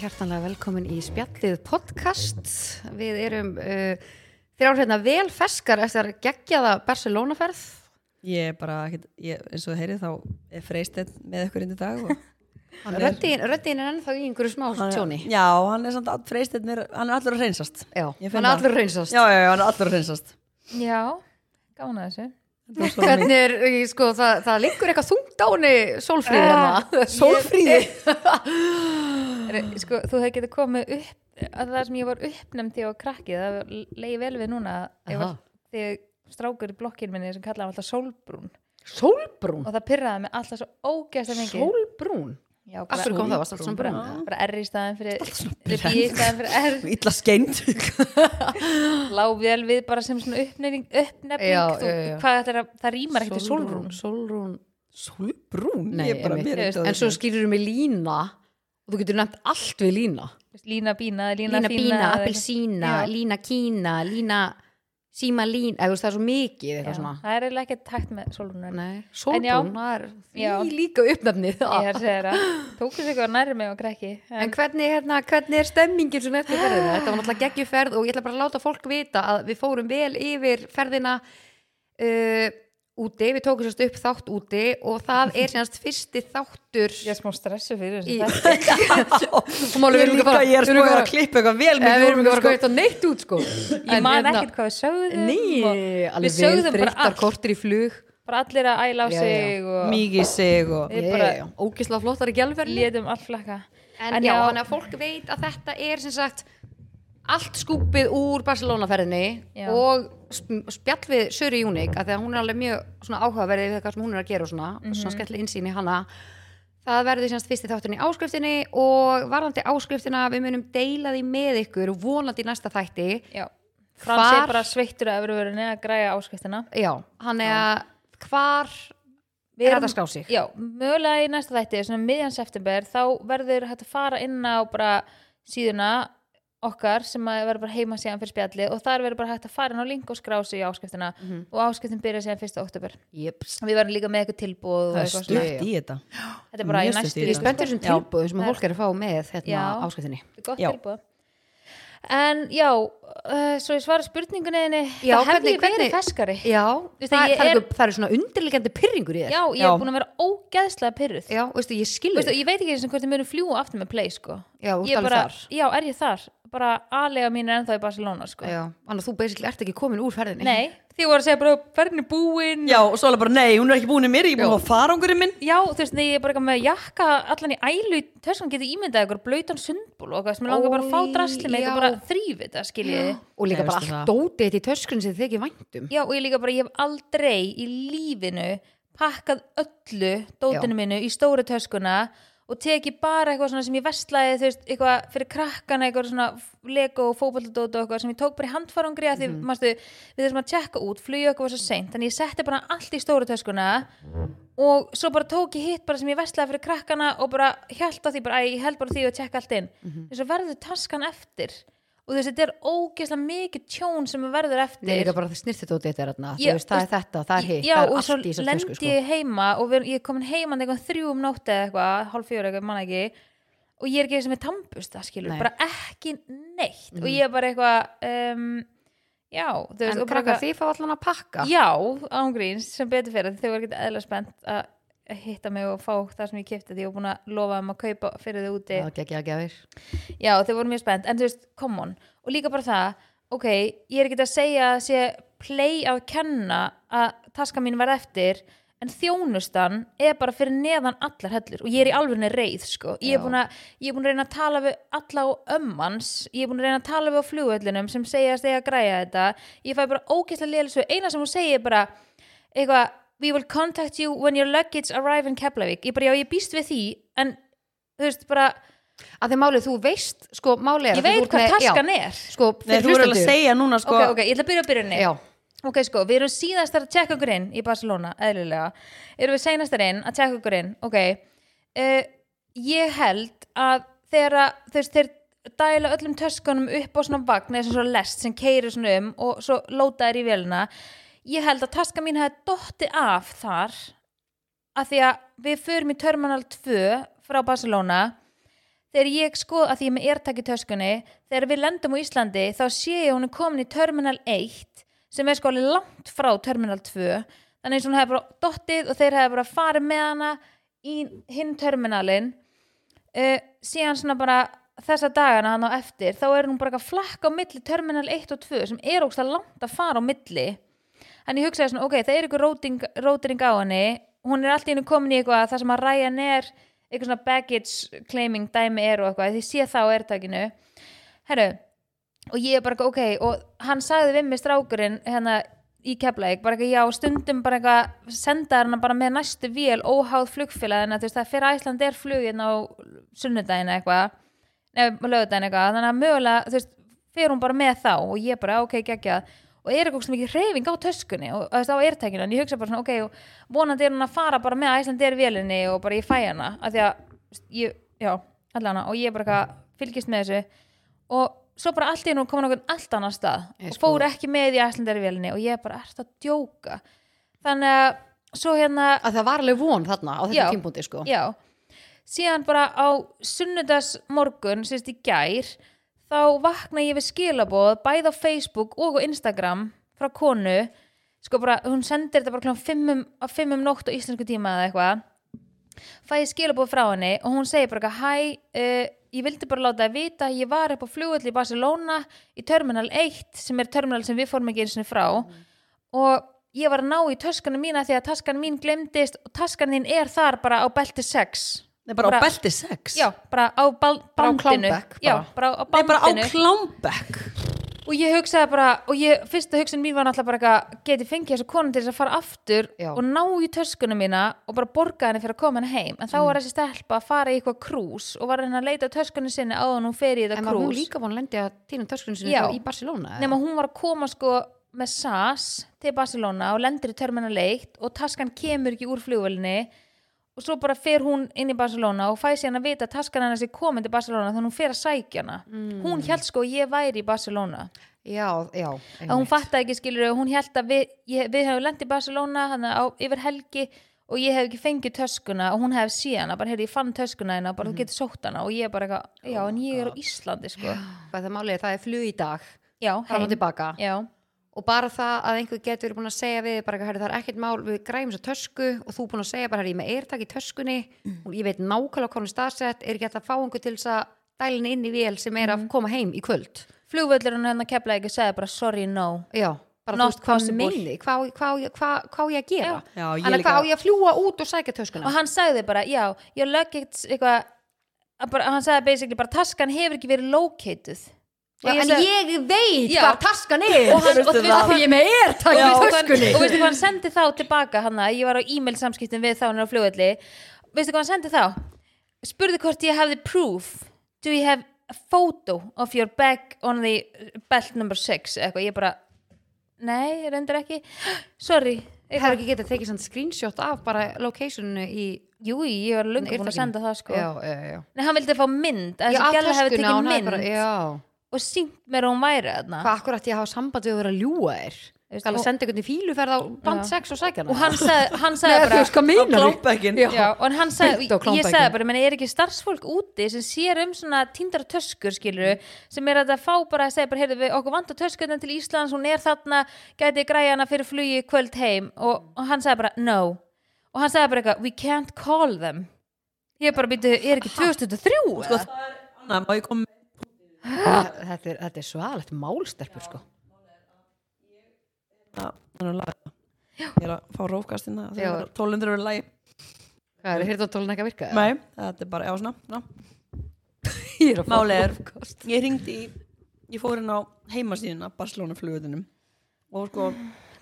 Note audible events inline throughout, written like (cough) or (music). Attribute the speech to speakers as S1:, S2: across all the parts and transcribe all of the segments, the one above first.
S1: hjartanlega velkomin í spjallið podcast. Við erum uh, þrjár hérna vel feskar eftir að gegja það Barcelona-ferð.
S2: Ég er bara, ég, eins og þið heyrið þá er Freysteinn með ykkur inn í dag og (laughs) hann er-
S1: er ennþá í einhverju smá tjóni.
S2: Já, hann er samt að Freysteinn er, hann er allur að reynsast
S1: Já, hann er allur reynsast.
S2: Já, já, já, hann er allur að reynsast
S3: Já, gána þessu
S2: Þetta var svo
S1: Hvernig er, ég, sko, það, það liggur eitthvað þungt á henni sólfríði hérna.
S2: Sólfríði (laughs)
S3: sko, Þú hefði getið komið upp að það sem ég var uppnefnd þegar ég var krakkið það leiði vel við núna var, þegar strákur í blokkinu minni sem kallaði hann alltaf sólbrún
S1: Sólbrún?
S3: og það pyrraði mig alltaf svo ógæst að mikið
S1: Sólbrún?
S3: Já,
S1: Af hverju kom það? Varst alltaf svona brún?
S3: bara R í staðin fyrir R í staðin fyrir R
S2: Illa skeint (laughs)
S3: lág vel við bara sem svona uppnefning uppnefning,
S1: Já,
S3: þú,
S1: já, já.
S3: hvað þetta er að það rýmar ekkert við sólbrún
S1: Sólbrún.
S2: Sólbrún?
S1: Nei,
S2: Ég er bara mér
S1: En svo skýrur við lína og þú getur nefnt allt við lína.
S3: lína bína, lína,
S1: Lína
S3: fína
S1: bína,
S3: eða-
S1: appelsína,
S3: Já.
S1: lína kína, lína síma lín, eða þú veist það er svo mikið
S3: Já,
S1: eitthvað svona.
S3: það er eiginlega ekki tækt með sólbrún
S1: Nei,
S3: En já. Já.
S1: því líka uppnefnið.
S3: ég er að segja það tóku sig eitthvað nærri mig og krekki
S1: En hvernig, hérna, hvernig er stemmingin svona eftir ferðina? Þetta var náttúrulega geggjuferð og ég ætla bara að láta fólk vita að við fórum vel yfir ferðina uh, úti, við tókum sérst upp þátt úti og það er (laughs) sérst fyrsti þáttur
S3: ég er smá stressu fyrir þessu (laughs)
S2: Ég
S1: við erum
S2: líka, ég er sko
S1: erum
S2: að
S1: bara-
S2: klippa eitthvað vel
S1: við erum ekki bara
S2: sko.
S1: að gauta neitt út sko.
S3: Ég man ekkert hvað við sögðum
S1: Ný, alveg
S3: við sögðum bara allt.
S1: kortir í flug.
S3: Bara allir að æla á sig og
S2: Mikið sig og
S1: ógislega flottar í gælferðinni
S3: létum all flakka.
S1: En,
S3: En
S1: já, þannig að fólk veit að þetta er sem sagt allt skúpið úr Barcelona-ferðinni
S3: Já.
S1: og spjall við Söri Júnik að því að hún er alveg mjög áhugaverðið við það sem hún er að gera og svona,
S3: Mhm.
S1: og svona skemmtileg innsýn í hana það verður semst þátturinn í áskriftinni og varðandi áskriftina við munum deila því með ykkur og vonandi í næsta þætti
S3: Frans er bara sveittur að vera verið að græja áskriftina
S1: já, hann er að hvar
S3: Við
S1: er
S3: erum-
S1: þetta að skrá sig?
S3: já, mögulega í næsta þætti svona miðjan september, þá verður hægt að fara inn á bara síðuna okkar sem að verður bara heima síðan fyrir spjalli og þar verður bara hægt að fara inn á link og skrá sig í áskriftina
S1: Mhm.
S3: og áskriftin byrja síðan 1. oktober
S1: Jeps.
S3: við verðum líka með eitthvað tilbúð
S2: Það er stutt í þetta.
S3: Þetta er bara í
S2: Mjög stutt
S3: næstu
S2: í
S1: Ég spenntur þessum tilbúðum sem fólk er að fá með hérna
S3: tilbúð en já, uh, svo ég svara spurningunni
S1: Já,
S3: það hef
S1: hvernig-
S3: ég verið feskari.
S1: Já, það, það, er, það er svona undirliggjandi pyrringur í þér.
S3: Já, ég
S2: Já.
S3: er búin að vera ógeðslega pyrruð
S1: Já, veistu, ég skilur
S3: ég veit ekki eins og hvort ég muni fljúa aftur með play sko.
S1: Já,
S3: Ég bara, já, er ég þar bara aðlega mín er ennþá í Barcelona sko.
S1: Já, annars þú basically ert ekki komin úr ferðinni.
S3: Nei, því voru að segja bara ferðin er búin.
S2: Já, og svo alveg bara, nei, hún er ekki búin í mér, ég er búin
S1: Já.
S2: að fá farangurinn minn.
S3: Já, þú veist, nei, ég er bara eitthvað með jakka allan í ælu, töskan getur ímyndað eitthvað blöytan sundból og eitthvað sem ég langar bara að fá drasli með og bara þrýfi þetta, skiljið (gasps)
S1: og líka
S2: Nei,
S1: bara allt
S2: það.
S1: dótið þetta í töskunni sem þið ekki væntum
S3: já, og ég líka bara, ég hef aldrei í lífinu pakkað öllu dótinu mínu í stóru töskuna og teki bara eitthvað svona sem ég vestlaði þú veist, eitthvað fyrir krakkana eitthvað svona lego og fótbolladót og eitthvað sem ég tók bara í handfarangri að því, mm við þessum að tjekka út, flugja eitthvað var svo seint þannig ég setti bara allt í stóru töskuna og svo bara tók ég hitt bara sem ég vestlaði fyrir krakkana og bara hjælt á því bara, æ, ég held bara því og tjekka allt inn. Þess að verður taskan eftir og þú veist, þetta er ógeðslega mikið tjón sem verður eftir.
S1: Nei, bara það snirtið dótið þetta er þarna. Þú veist, það er þetta, það er hitt
S3: já,
S1: það er
S3: og svo
S1: allt í þessar
S3: lendi
S1: tösku sko.
S3: ég heima og við, ég er komin heima eitthvað þrjú um nótti eða eitthvað, hálf fjóra eitthvað, manna ekki. Og ég er ekki sem er tampusta skilur,
S1: Nei.
S3: bara ekki neitt. Og ég er bara eitthvað um, já, þú veist
S1: En
S3: og bara
S1: krakkar,
S3: eitthvað-
S1: þið fá allan að pakka.
S3: Já, ángríns sem betur fyrir þau var ekki eðla spennt að hitta mig og fá það sem ég kipti því ég var búin að lofa um að kaupa fyrir þau úti.
S1: Gekk ég að gefir
S3: já, þau voru mjög spennt, en þú veist, come on. Og líka bara það, ok, ég er ekki að segja að sé play að kenna að taska mín verð eftir en þjónustan er bara fyrir neðan allar hellur og ég er í alveg reið sko. ég, er
S1: Já.
S3: búin að, ég er búin að reyna að tala við alla á ömmans, ég er búin að reyna að tala við á flugvellinum sem segja að segja að græja þetta. Ég fæ bara ógeðslega lélisveg eina sem hún segir bara eitthvað, we will contact you when your luggage arrive in Keflavík. Ég bara, já, ég býst við því en þú veist, bara,
S1: Að því málið, þú veist, sko, málið er
S3: ég
S1: að þú
S3: veit hvað taskan er.
S1: Sko,
S2: Nei,
S1: fyrir
S2: þú verður að segja núna, sko.
S3: Ok, ok, ég ætla að byrja að byrjunni
S1: Já,
S3: ok, sko, við erum síðast að tjekka okkur inn í Barcelona, eðlilega. Erum við seinastar inn að tjekka okkur inn? Ok, uh, ég held að þegar að þú veist, þeir dæla öllum töskunum upp á svona vagn eða svona lest sem keirir svona um og svo lóta þær í vélina ég held að taska mín hefði dotti af þar að því að við förum í Terminal 2 frá Barcelona. Þegar ég sko að því ég með ertak í töskunni þegar við lendum á Íslandi þá sé ég hún er komin í Terminal 1 sem er sko alveg langt frá Terminal 2 þannig að hún hefði bara dottið og þeir hefði bara farið með hana í hinn terminalin uh, síðan svona bara þessa dagana hann á eftir þá er hún bara flakka á milli Terminal 1 og 2 sem er ógst að langt að fara á milli en ég hugsaði svona, ok, það er róting, rótering á henni hún er alltaf innu komin í eitthvað það sem að ræja er eitthvað svona baggage claiming dæmi er og eitthvað því sé það á ertakinu herru, og ég bara eitthvað, ok og hann sagði við mig strákurinn hérna í keflaðik, bara eitthvað já, stundum bara eitthvað senda hana bara með næstu vél óháð flugfélagina, þú veist það fyrir Æsland er fluginn á sunnudaginn eitthvað nefnum lögudaginn eitthvað þannig að mögulega, þú veist, fyrir hún bara með þá og ég bara, ok, geggjað og er eitthvað mikið reyfing á töskunni og þú veist, á ertækinu, en ég hugsa bara svona, ok og vonandi er hún að fara bara með Æsland er vélinni og bara ég fæ hana, af því að ég, já, allana, og ég bara eitthvað fylgist með þessu. Og svo bara allt í hennu komin okkur allt annar stað
S1: Ég
S3: og
S1: sko-
S3: fór ekki með í æslandarvélinni og ég bara ert að djóka? Þannig að svo hérna
S1: að það var alveg von þarna á þetta tímpúndi sko.
S3: Já, síðan bara á sunnudags morgun sérst í gær þá vakna ég við skilaboð bæði á Facebook og á Instagram frá konu. Sko bara, hún sendir þetta bara klokkan 5 um, á 5 nótt á íslensku tíma eða eitthvað. Fæ ég skilaboð frá henni og hún segir bara hæ, uh, ég vildi bara láta það vita, ég var upp á flugulli í Barcelona í Terminal 1 sem er terminal sem við fórum ekki eins og frá. Og ég var að ná í töskanum mína því að taskan mín glemdist og taskan þín er þar bara á belti 6
S2: Nei, bara,
S3: Bara-
S2: á belti 6
S3: já, bara á bal,
S1: Bara á
S3: bandinu
S1: klámbekk,
S3: já,
S1: bara.
S3: bara á
S2: Nei, bara á
S3: bandinu
S2: klámbekk
S3: og ég hugsaði bara, og ég, fyrsta hugsun mín var náttúrulega bara eitthvað, geti fengið þessu konun til þess að fara aftur
S1: Já.
S3: og ná í töskunum mína og bara borga henni fyrir að koma henni heim en þá var þessi stelpa að fara í eitthvað krús og var henni að leita að töskunum sinni á hún fer í þetta
S1: en var hún
S3: krús
S1: líka von að lendi að týna töskunni sinni
S3: Já.
S1: þá í Barcelona eða?
S3: nema hún var að koma sko með SAS til Barcelona og lendir í terminal 1 og taskan kemur ekki úr flugvelinni og svo bara fer hún inn í Barcelona og fæ sér hann að vita að taskan hennar sé komin til Barcelona þannig að hún fer að sækja hana. Hún held sko að ég væri í Barcelona.
S1: Já, já,
S3: að hún fattaði ekki skilur hún held að við, ég, við hefum lent í Barcelona hann á, yfir helgi og ég hef ekki fengið töskuna og hún hef síðan bara, heyrði, ég fann töskuna hennar, bara þú getur sótt hana. Og ég bara eitthvað, já en ég er á Íslandi sko.
S1: hvað það málið er, það er flug í dag.
S3: Já,
S1: fram og tilbaka.
S3: Já,
S1: og bara það að einhver getur búin að segja við bara, herri, það er ekkert mál, við græfum svo tösku og þú búin að segja bara, herri, ég er með eirtak í töskunni og ég veit nákvæmlega hvað hún er staðsett. Er ekki hægt að fá einhver til þess að dælin inn í vél sem er að koma heim í kvöld?
S3: Flugvöllurinn hérna kefla ekki segði bara sorry no.
S1: Já, bara
S3: Not
S1: þú veist hvað
S3: possible.
S1: minni hvað, hvað, hvað, hvað á ég að gera? Að
S2: líka-
S1: hvað á ég að fljúa út og sækja töskuna?
S3: Og hann sagði bara, já, ég að bara, hann sagði basically bara taskan hefur ekki verið located
S1: Já,
S3: Og
S1: en ég veit
S3: Já.
S1: hvað taskan er.
S3: Og hann- og
S1: því ég er með
S3: og,
S1: í
S3: og, veistu hvað hann sendi þá tilbaka hann að ég var á e-mail samskiptum við þá hann á flugvelli. Veistu hvað hann sendi þá? Spurði hvort ég hefði proof. Do you have a photo of your bag on the belt number 6 eitthvað, ég bara nei, reyndar ekki. (gasps) Sorry,
S1: Það er ekki getað tekið svona screenshot af bara locationinu í
S3: jú, ég var löngu búin að senda það sko.
S1: Já, já, já.
S3: Nei, hann vildi fá mynd að þessi gæla hefði tekið mynd.
S1: bara, Já,
S3: og sínt mér að hún væri þarna.
S1: Hvað akkur ætti ég að hafa samband við að vera að ljúga þér?
S3: Og-
S1: senda einhvern í fíluferð á band
S3: Já.
S1: 6 og sækja hana?
S3: Og hann sagði, hann sagði
S1: Nei, þú
S3: bara
S1: Já.
S3: Já, og hann sagði, ég sagði bara, meni, er ekki starfsfólk úti sem sér um svona tíndara töskur, skilur sem er að það fá bara að segja bara, heyrðu við, okkur vantar töskurna til Íslands, hún er þarna gæti græja hana fyrir flugi kvöld heim. Og, og hann sagði bara, no. Og hann sagði bara eitthvað, we can't call them. Ég bara býtu, er ekki 2003
S2: Sko,
S3: eða?
S2: Anna, má ég koma
S1: Þetta er, þetta er svaðalegt málsterpur sko
S2: það er lag Ég er að fá rófkastina
S1: Já.
S2: þegar tólundur eru lægi
S1: Hvað er hirtantólun ekki að virka?
S2: Nei, þetta er bara, já svona. (laughs)
S1: Ég er að fá
S2: er,
S1: rófkost.
S2: ég ringdi í Ég fór inn á heimasíðuna Barcelona flugvöldunum og sko,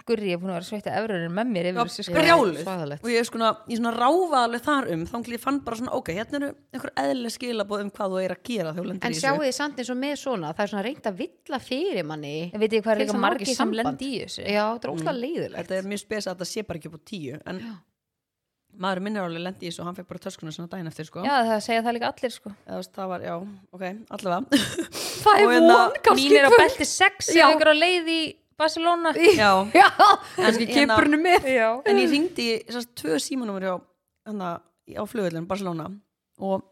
S3: Gurri er búin að vera sveitt að efrunin með mér yfir
S2: Já,
S3: þessu
S1: Já,
S3: sko.
S2: og ég svona, ég svona ráfa alveg þar um þá ég fann bara svona, ok, hérna eru einhver eðlileg skilabóð um hvað þú er að gera
S1: En sjáu þið samt eins og með svona það er svona reynd að villa fyrir manni
S3: Ég veit ekki hvað er líka
S1: ekki
S3: sem
S1: samband.
S3: lendi í þessu?
S1: Já, þetta er óslega leiðilegt
S2: þetta er mjög spes að þetta sé bara ekki upp á tíu en maður minnir alveg lendi í þessu og hann fekk bara töskuna svona daginn eftir sko.
S3: Já, það segja það líka allir sko.
S2: Eða, þú veist, það var, já, ok, allavega.
S1: Það (laughs) er
S2: Og hérna,
S1: von, kannski
S3: Mín er á
S1: kvöld.
S3: belti 6
S1: Já.
S3: ef ykkur á leið í Barcelona.
S2: Já, (laughs)
S1: Já,
S2: En
S1: kannski kipurinu með.
S3: Já.
S2: en ég ringdi í þessast tvö símanúmer hjá hana, á flugvöldin Barcelona og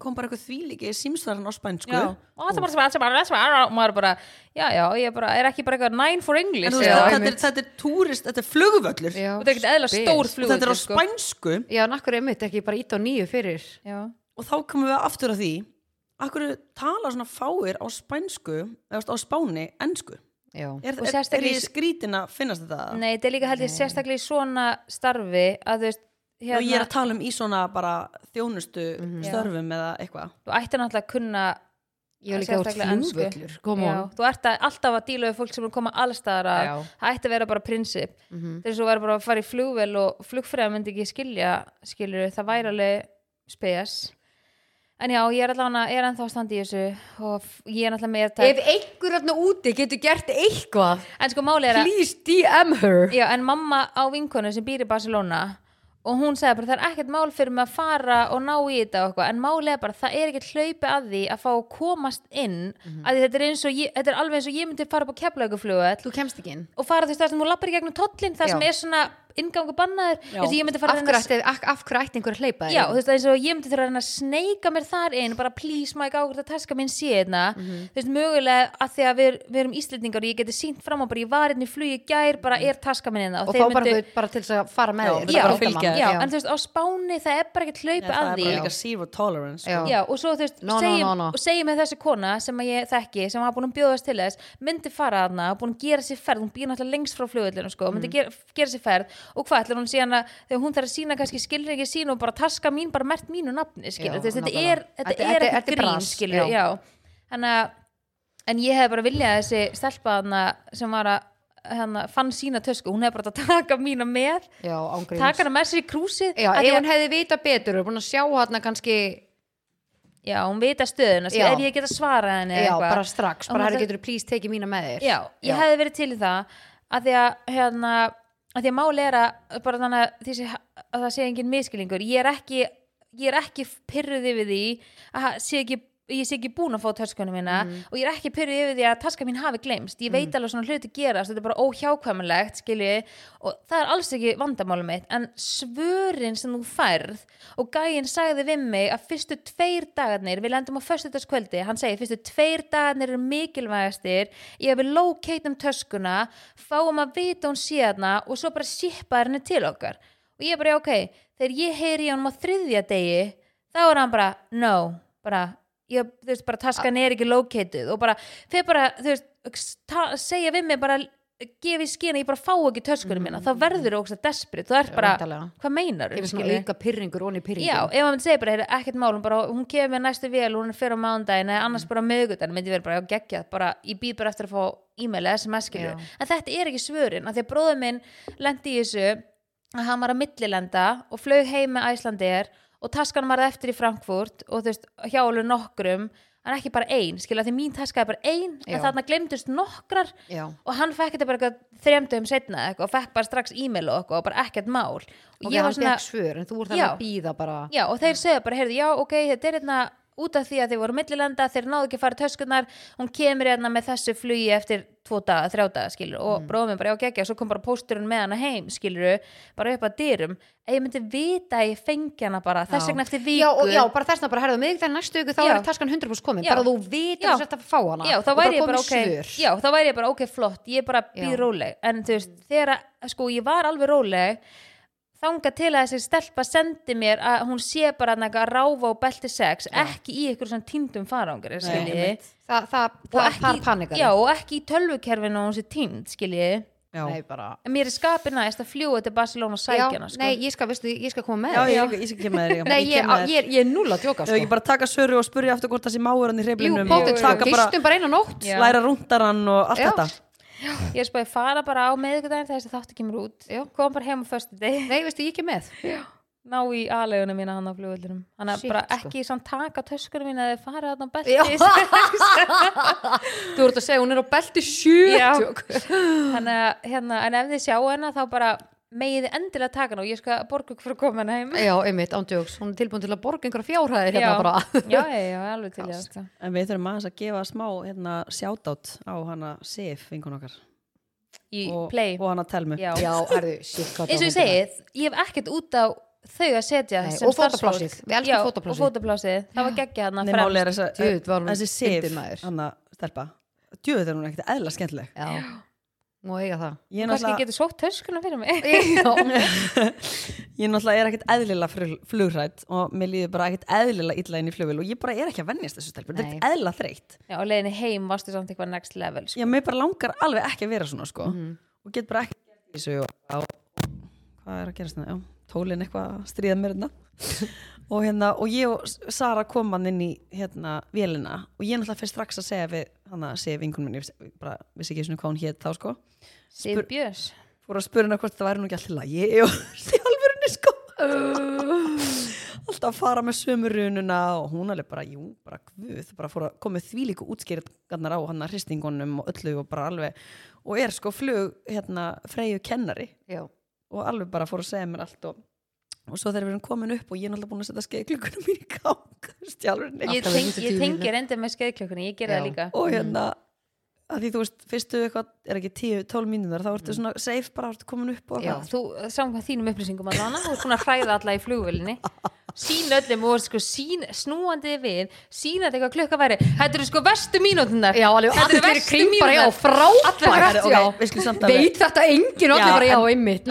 S2: kom bara eitthvað þvílíki símsvarinn á spænsku.
S3: Já, og það er bara, er það er bara, og maður er bara, já, já, ég bara, er ekki bara eitthvað nine for English,
S2: en þú
S1: Já,
S2: veist, þetta, er, þetta er túrist, þetta er flugvöllur.
S1: Já,
S3: og það er ekkert eðla stór
S2: og
S3: flug
S2: þetta er á spænsku.
S1: Já, nakkur er mitt ekki bara ít á nýju fyrir?
S3: Já,
S2: og þá komum við aftur að því akkur tala svona fáir á spænsku eða veist, á spáni, ensku?
S1: Já,
S2: er, er, er ég skrítin að finnast þetta?
S3: Nei, þetta er líka held ég sérstaklega í svona starfi að þú veist,
S2: og ég er
S3: hérna,
S2: að tala um í svona bara þjónustu
S1: Mhm.
S2: störfum eða eitthvað.
S3: Þú ættir náttúrulega að kunna
S1: ég er líka
S3: Já,
S1: on.
S3: þú ert að, alltaf að díla við fólk sem er að koma allstaðar að það ætti að vera bara prinsip.
S1: Mhm.
S3: þess að þú væri bara að fara í flugvel og flugfræða myndi ekki skilja skilur það væri alveg spes en já, ég er ég er ennþá að standa í þessu og ég er náttúrulega með
S1: Ef einhver hérna úti getur gert eitthvað
S3: en sko máli er að
S1: Please DM her
S3: já, en mamma á vinkonu sem býr í Barcelona og hún segði bara það er ekkert mál fyrir mig að fara og ná í þetta og eitthvað en máli er bara það er ekkert hlaupi að því að fá að komast inn
S1: Mhm.
S3: að því þetta er, eins og ég, þetta er alveg eins og ég myndi fara upp á keflauguflugu
S1: Þú kemst ekki inn
S3: og fara veist það sem þú lappar í gegnum tollin það
S1: Já.
S3: sem er svona bannaður
S2: Já.
S3: að ég myndi fara
S1: Af
S3: að
S1: hverju
S3: að-
S1: ætti, einhver að hleypa þér
S3: Já,
S1: inn?
S3: þú veist, eins og ég myndi þurfa að reyna að sneika mér þar inn, bara please má ekki ákvæmt að taska minn sé hérna, þú veist, mögulega að því að við, við erum íslendingar og ég geti sínt fram á bara, ég var hérna í flugi í gær, bara er taska minn hérna
S1: Og
S3: þeir
S1: fá bara,
S3: myndu-
S1: myndu... bara til þess að fara með
S2: Já,
S1: þér
S3: bara
S1: Bara mann.
S2: þér.
S3: já, en þú veist, á Spáni það er bara ekkert hlaupi
S2: það
S3: að
S2: er
S3: því
S2: bara líka zero tolerance sko.
S1: Já.
S3: Já, og svo þú veist, segjum, og með þessi kona sem að ég þekki, sem hafa búin að bjóðast til þess myndi fara þarna, búin að gera sér ferð hún býr náttúrulega lengst frá flugvöldinu sko,
S1: Mhm.
S3: myndi gera, gera sér ferð og hvað ætlar hún síðan að þegar hún þarf að sína kannski skilur ekki sín og bara taska mín bara mert mínu nafni skilur, þú þetta er, er ekki
S1: er
S3: grín skilur, þannig að en ég hef bara viljað að þessi stelpa þarna sem var að hana, fann sína tösku, hún hefði bara taka mína með
S1: Já,
S3: taka hana með sér í krúsið.
S1: Já, ef hún hefði vita betur og búin að sjá hérna kannski
S3: já, hún vita stöðuna,
S1: Já.
S3: ef ég geta svarað henni
S1: Já, bara strax, bara
S3: hún
S1: herri getur please tekið mína með þér?
S3: Já, ég hefði verið til það að því að hérna, að því að máli er að bara þannig að, sé, að það sé engin miskilningur ég er ekki, ég er ekki pyrruð yfir því að ha- sé ekki ég sé ekki búin að fá töskunum mína og ég er ekki pyrruð yfir því að taska mín hafi glemst ég veit alveg svona hluti gerast, þetta er bara óhjákvæmulegt skilji, og það er alls ekki vandamálum mitt, en svörin sem þú færð og gæinn sagði við mig að fyrstu tveir dagarnir við lendum á föstudagskvöldi, hann segir fyrstu tveir dagarnir eru mikilvægastir ég hefur locate um töskuna fáum að vita hún síðana og svo bara shipa henni til okkar. Og ég bara, ok, þegar ég heyri honum á þriðja degi, þá er hann bara no, bara ég, þú veist, bara taskan er ekki located og bara, þeir bara, þú veist segja við mig bara gefi skina, ég bara fá ekki töskunum mína. Þá verður þú ógst að desperate, þú ert bara hvað meinar
S1: Gefið svona auka pyrringur onni pyrringur
S3: Já, ef maður segja bara, heyrðu, ekkert mál hún, bara, hún kemur næstu vel, hún fyrir á mándaginn eða annars bara á miðgutan, myndi verið bara, já, geggjað bara, ég býð bara eftir að fá e-mail eða SMS
S1: Já.
S3: en þetta er ekki svörin af því að bróður minn lendi í þessu að hann var að millilenda og flög heim með Æslandir og taskan var eftir í Frankfurt og þú veist, hjá alveg nokkrum en ekki bara ein, skilja, því mín taska er bara ein
S1: Já.
S3: en þarna glemdust nokkrar
S1: Já.
S3: og hann fekk þetta bara þremdum setna og fekk bara strax e-mail og og bara ekkert mál og
S1: Og
S3: ég var svona,
S1: svör
S3: Já. Já, og þeir segja bara, heyrðu, já, ok, þetta er hérna út af því að þeir voru millilenda, þeir náðu ekki að fara í töskunar, hún kemur hérna með þessu flugi eftir tvo daga, þrjá daga, skilur,
S1: Mm.
S3: og bróðum bara, já, geggja, svo kom bara pósturinn með hana heim, skilur, bara upp að dyrum, að ég myndi vita að ég fengi hana bara, þess
S1: Já.
S3: vegna eftir viku.
S1: Já, og, já, bara þessna bara herðu mig þegar næstu ykkur þá
S3: Já.
S1: er taskan 100% komin bara þú vitir
S3: Já.
S1: að fá hana
S3: Já, þá væri ég bara,
S1: komið
S3: ok,
S1: svör.
S3: já, þá væri ég bara, ok, flott, ég bara býð
S1: Já.
S3: róleg, en þú veist, þegar, sko, ég var alveg róleg, þanga til að þessi stelpa sendi mér að hún sé bara að ráfa á belti sex, ekki í ykkur svona týndum farangur, skiljiði.
S1: Einmitt. það, það,
S3: Og
S1: er panikar
S3: já, og ekki í tölvukerfinu og hún sé týnd, skiljiði.
S2: Já.
S1: Nei,
S3: mér er skapið næst að fljúa til Barcelona og sækja hana,
S1: já,
S3: sko.
S1: Nei, ég skal, veistu, ég skal koma með
S2: Já, ég, ég, ég.
S1: Nei, ég, ég, er- ég er null að djóka sko.
S2: ekki bara taka söru og spurja aftur hvort það sé máur hann í og
S1: sko,
S2: taka bara,
S1: gistum bara
S3: Já.
S2: læra rúndarann og allt
S1: Já.
S2: þetta
S3: Ég er spáði fara bara á meðvikudaginn þegar þessi þáttu kemur út.
S1: Já.
S3: Kom bara heim á föstu deg.
S1: Nei, veistu, ég ekki með
S3: ná í aðleguna mína hann á flugvöldunum þannig að
S1: Shit,
S3: bara
S1: sko.
S3: ekki samt taka töskunum mína eða farið þarna á
S1: Já.
S3: belti (laughs)
S1: Þú ert að segja, hún er á belti sjö
S3: Já.
S1: tjók.
S3: þannig að hérna, en ef þið sjá hana þá bara megið þið endilega taka hana og ég skal borga ykkur fyrir að koma hana heim.
S1: Já, einmitt, ándjóks, hún er tilbúin til að borga einhverja fjárhæðir hérna bara.
S3: Já, já, já, alveg til ég.
S2: En við þurfum aðeins að gefa smá hérna, sjátátt á hana Sif, vinkun okkar.
S3: Í
S2: og,
S3: play.
S2: og hana Telmu.
S3: Já.
S1: Já, shit, hvað
S3: eins og ég segið, ég hef ekkert út á þau að setja
S1: Nei,
S3: sem
S1: og
S3: starfsfólk.
S1: Við elskum
S3: Já,
S1: fótaplásið.
S3: og fótaplásið, það var geggja hann
S2: Nei, máli er
S3: fremst.
S2: þessi sif að stelpa. Djöfull er hún ekkert eðla skemmtileg
S1: Má eiga það.
S2: Ég
S3: kannski
S2: náttúrulega,
S3: getur sótt töskuna fyrir mig. (laughs)
S2: Ég náttúrulega er ekkert eðlilega flug- flugrædd og mér líður bara ekkert eðlilega illa inn í flugvél og ég bara er ekki að vennjast þessu stelpur þetta er eðla þreytt.
S3: Já, og leiðinni heim varstu samt eitthvað next level sko.
S2: já, mér bara langar alveg ekki að vera svona sko.
S1: Mhm.
S2: og get bara ekki gert í þessu og, og, hvað er að gerast þetta? Já, tólin eitthvað að stríða mér hérna og hérna, og ég og Sara kom hann inn í hérna vélina. Og ég náttúrulega fyrir strax að segja við hann að segja vingunum minni, ég bara vissi ekki svona hvað hún hét þá sko.
S3: Sif Björns.
S2: Fór að spura hana hvort það væri nú ekki alltaf lagi og sjálfurinni sko. (laughs) Alltaf að fara með sömu rununa og hún alveg bara, jú, bara guð bara fór að koma því líka útskýrðarnar á hann að hristingunum og öllu og bara alveg. Og er sko flug hérna freyju kennari.
S1: Já.
S2: og alveg bara fór að segja mér allt og, og svo þegar við erum komin upp og ég er náttúrulega búin að setja skeið mín í gang (laughs)
S3: Ég, teng, ég
S1: tíu
S3: tengi
S1: mínútur.
S3: reyndið með skeiðklökunni, ég gera
S1: Já.
S3: það líka.
S2: Og hérna að því þú veist, fyrstu eitthvað er ekki 10-12 mínútur þá ertu svona safe bara, ertu komin upp og
S3: Já, þú, samkvæmt þínum upplýsingum að hana, þú ert búin að hræða alla í flugvölinni (laughs) sín öllum og sko sín, snúandi við, sína þetta eitthvað klukka væri. Þetta eru sko verstu mínútunar
S1: Já, alveg,
S3: Þetta eru
S2: samt alveg-
S1: Veit þetta enginn, allir bara, já, einmitt,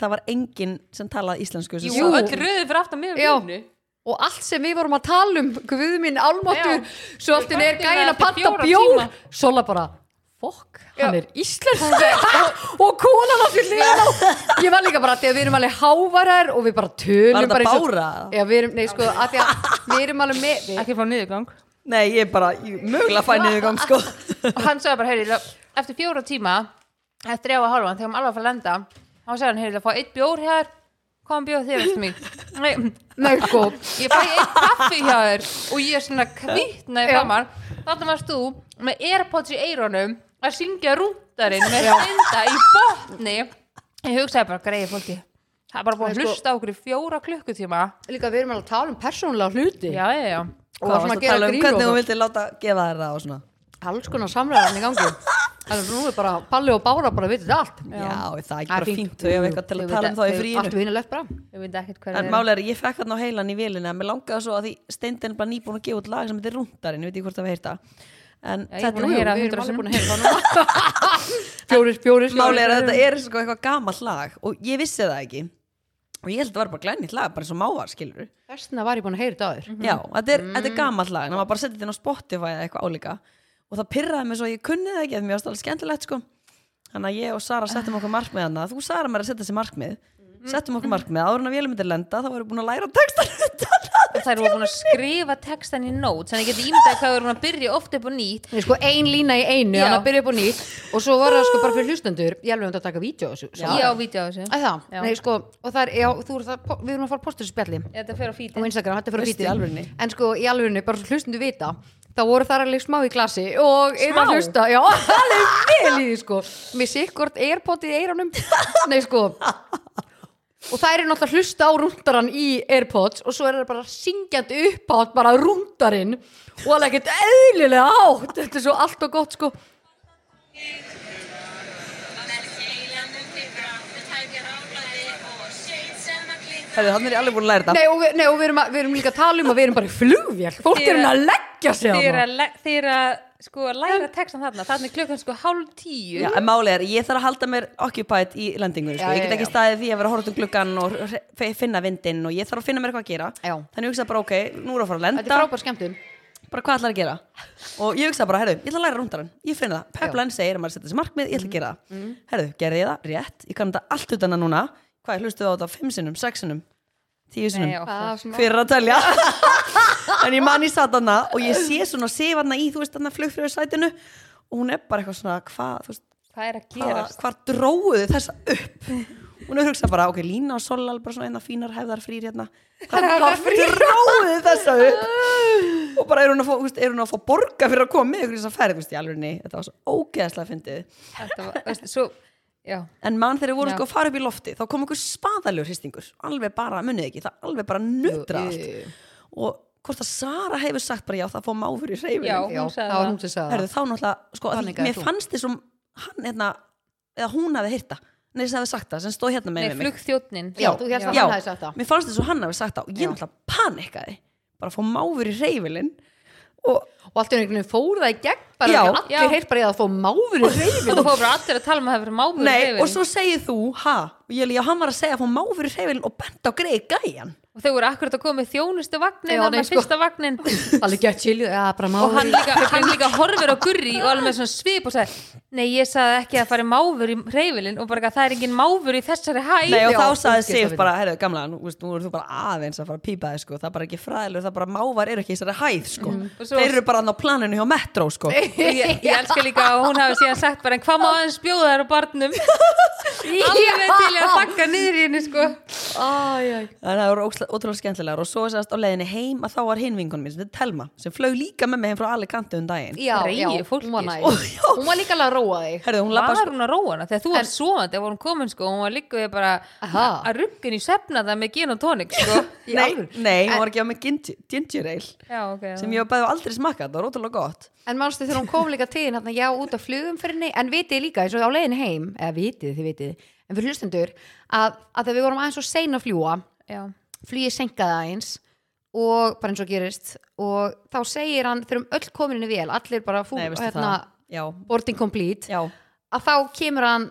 S2: það var enginn sem talaði íslensku sem
S3: Jú, öll röðu fyrir aftan um línu
S1: Og allt sem við vorum að tala um, guð minn, álmáttur,
S3: Já.
S1: svo allt í er gæin að
S3: fjóra
S1: bjór. Sola bara, fokk, hann er íslensk (laughs) og konan á á. Ég var líka bara, þegar við erum alveg hávarar og við bara tölum
S2: Var þetta
S1: bara eins og-
S2: bára?
S1: Já, við erum, nei, sko, að því að við erum alveg með, við,
S3: ekki fá niðurgang.
S2: Nei, ég bara, ég, mögulega fæ niður gang sko.
S3: Og hann sagði bara, heyri, eftir fjóra tíma eftir ég á að hálfa, þegar maður alveg að fara að lenda þá sagði hann, heyri, það fá eitt bjór hér kom bjór þér eftir mig? Nei,
S1: nei, sko,
S3: ég fæ eitt kaffi hjá þér og ég er svona kvítna í framar. Þannig varst þú með airpods í eironum að syngja rúndarinn með stenda í botni. Ég hugsaði bara, greiði fólki það er bara búin að
S1: sko-
S3: hlusta á okkur í fjóra klukkutíma.
S1: Líka við erum alveg að tala um persónulega hluti.
S3: já, já, já.
S1: Og
S2: að
S1: gera
S2: tala um? hvernig þú vildi láta gefa þér það og svona?
S1: Alls konar samræðan í gangi. (laughs) Þannig að nú er bara Palli og Bára bara vitið allt.
S2: Já, það er ekki
S1: Það er
S2: bara
S1: fínt.
S2: fínt. Þau hafa eitthvað til að tala um þá í fríinu.
S1: allt vinnilegt bara
S3: ég veit ekkert hver
S2: En máli er, ég fekk hann á heilan í vélina en mér langaði svo að því Steindin er bara nýbúin að gefa út lag sem heitir Rúndarinn, ég veit ekki hvort það við heyrta En
S3: Já, er
S2: þetta
S1: það núna. Fjóris, fjóris
S2: Máli er að þetta er sko eitthvað gamalt lag og ég vissi það ekki. Og ég held að það var bara glænýtt lag, bara eins og mávar skilur
S1: þessna var ég búin að heyra þetta aður
S2: Já, þetta er, þetta er gamalt lag en það var bara setja þetta inn á Spotify eða eitthvað álíka. Og það pyrraði mig svo ég kunni það ekki að mér varst alveg skemmtilegt sko. Þannig að ég og Sara settum okkur markmið hana þú Sara mér að setja þessi markmið settum okkur markmið, áður en að vélum myndir lenda þá varum við búin að læra textan að
S3: það eru búin að skrifa textan í nót þannig að ég geti ímyndað hvað við erum að byrja oft upp og nýtt.
S1: Sko, ein lína í einu, hann að byrja upp og nýtt. Og svo var það sko bara fyrir hlustendur ég alveg um að taka vídeo þessu
S3: já, vídeo á þessu.
S1: Sko, og það er, já, þú er það við erum að fara að posta þessu spjalli.
S3: Þetta fer á
S1: á
S3: fítið
S1: Instagram, þetta er fyrir
S2: í alvörunni?
S1: en sko, í alvegni, bara svo hlustendur vita þá voru það alveg smá í glasi og er
S3: Smá?
S1: að hlusta, já, (laughs) alveg vel í því sko, með sikkort airpod í eiranum nei sko og það er náttúrulega að hlusta á rúndaran í airpods og svo er það bara syngjandi upp átt bara rúndarinn og alveg ekkert eðlilega átt þetta er svo allt og gott sko.
S2: Herri, hann er alveg búin að læra þetta.
S1: Nei, og, við, nei, og við, erum að, við erum líka að tala um að við erum bara í flugvél. Fólk er
S3: er-
S1: að leggja sig
S3: þið er
S1: þarna.
S3: að, sko læra textan þarna. Þannig er klukkan sko hálf tíu.
S2: Já, en máli er, ég þarf að halda mér occupied í lendingunni, sko. Ég get ekki staðið því að vera að horfa út um gluggan og finna vindinn og ég þarf að finna mér eitthvað að gera.
S1: Já.
S2: þannig ég hugsa bara, ok, nú er að fara að
S1: Þetta
S2: lenda
S1: er frábær skemmtun.
S2: Bara hvað ætlar að gera? Og ég hugsa bara, herru, ég ætla að læra rúndarann ég finna það, Pepline segir að maður setja þessi markmið ég ætla að gera það, mm. herru, gerði ég það, rétt. Ég kann þetta allt utan að núna. Hvað, hlustuðu á þetta fimm sinnum, sex sinnum tíu hver er að telja. (laughs) En ég man í satana og ég sé svona sefanna í, þú veist, þarna flugfröðsætinu og hún er bara eitthvað svona, hvað,
S3: hvað er að gerast?
S2: hvað dróuðu þessa upp? Hún er hugsað bara, ok, Lína og Solal bara svona einna fínar hefðar frýr hérna. Hvað, dróuðu þessa upp? Og bara er hún að fá, er hún að fá borga fyrir að koma með ykkur í þess að ferð, þú veist, í alveg þetta var svo ógeðslega fyndið.
S3: Þetta var, veist, svo, já.
S2: En mann þegar við vorum
S3: Já.
S2: sko að fara upp í lofti þá kom ykkur spaðalegur hristingur. Alveg bara, munið ekki, það alveg bara nutra allt. og hvort að Sara hefur sagt bara já, það fór máfur í hreyfinu
S3: Já.
S1: Já, það. var hún sem sagði
S2: Herðu, þá náttúrulega, sko,
S1: Þannig
S2: mér
S1: þú.
S2: fannst þessum hann, hérna, eða hún hefði hýrta nei, sem hefði sagt það, sem stóð hérna með
S3: Nei,
S2: mig.
S3: flugþjótnin
S1: Já, þú hélst að
S2: já,
S1: hann hefði sagt það.
S2: mér fannst þess að hann hefði sagt það. Og ég náttúrulega panikaði. Bara fá máfur í reyfilinn og
S1: og allt í einhvern veginn fór það í gegn bara
S2: Já.
S1: allir
S3: Já.
S1: heyrt bara í að fá máfur í reyfin
S3: Þú fór bara allir að tala um að það fyrir máfur í
S2: Nei,
S3: hreyfilinn.
S2: og svo segir þú, ha og ég, hann var að segja að fá máfur í reyfilinn og bent á greið gæjan
S3: og þau voru akkurat að koma með þjónustu vagnin þarna
S1: nei, sko.
S3: fyrsta vagnin
S1: allir gett chili, já bara
S3: og
S1: máfur
S3: hann líka, hann líka horfir á gurri og alveg með svona svip og sagði nei ég sagði ekki að fara máfur í reyfilinn og bara eitthvað, það er engin máfur í þessari hæð.
S2: Nei, og
S1: Já,
S2: þá sagði
S1: ógeðslega
S2: Sif bara, heyrðu, gamla, nú, veist, nú eru þú bara aðeins að fara að pípa þig, sko, það er bara ekki fræðilegur, það er bara mávar eru ekki í þessari hæð, sko.
S3: Og svo-
S2: Þeir eru bara á planinu hjá Metro, sko.
S3: Og (laughs) ég, ég elska líka að hún hafi síðan sagt bara en hvað má aðeins bjóða þær á barnum? (laughs) Alveg til ég að þakka niður í henni sko.
S2: Að það voru ótrúlega skemmtilegar og svo sérst á leiðinni heim að þá var hinn vinkonum mín sem þetta er Telma, sem flög líka með mig heim frá Alicante um daginn.
S1: Já, já,
S3: Greyið fólki,
S1: hún var næ að róa þig.
S2: Herðu, hún
S3: var
S2: sko
S3: hún að róa hana? Þegar þú var svoandi þegar hún komin sko hún var líka við bara
S1: Aha.
S3: að ruggin í svefna það með gin og tónik sko (laughs)
S2: Nei, nei, hún var ekki á með ginger, ale
S3: já ok
S2: sem ég var bæði aldrei smakkað, það var ótrúlega gott.
S1: En mannstu þegar hún kom líka til hérna, já, út af flugumferðinni, en vitið líka eins og á leiðinni heim, eða vitið, þið vitið, en fyrir hlustendur, að, að þegar við vorum aðeins svo sein að fljúa,
S3: já.
S1: flugið senkaði aðeins og bara eins og gerist og þá segir hann, þegar um öll kominni vel, allir bara fú,
S2: Nei,
S1: hérna,
S2: það Já,
S1: boarding complete,
S2: já,
S1: að þá kemur hann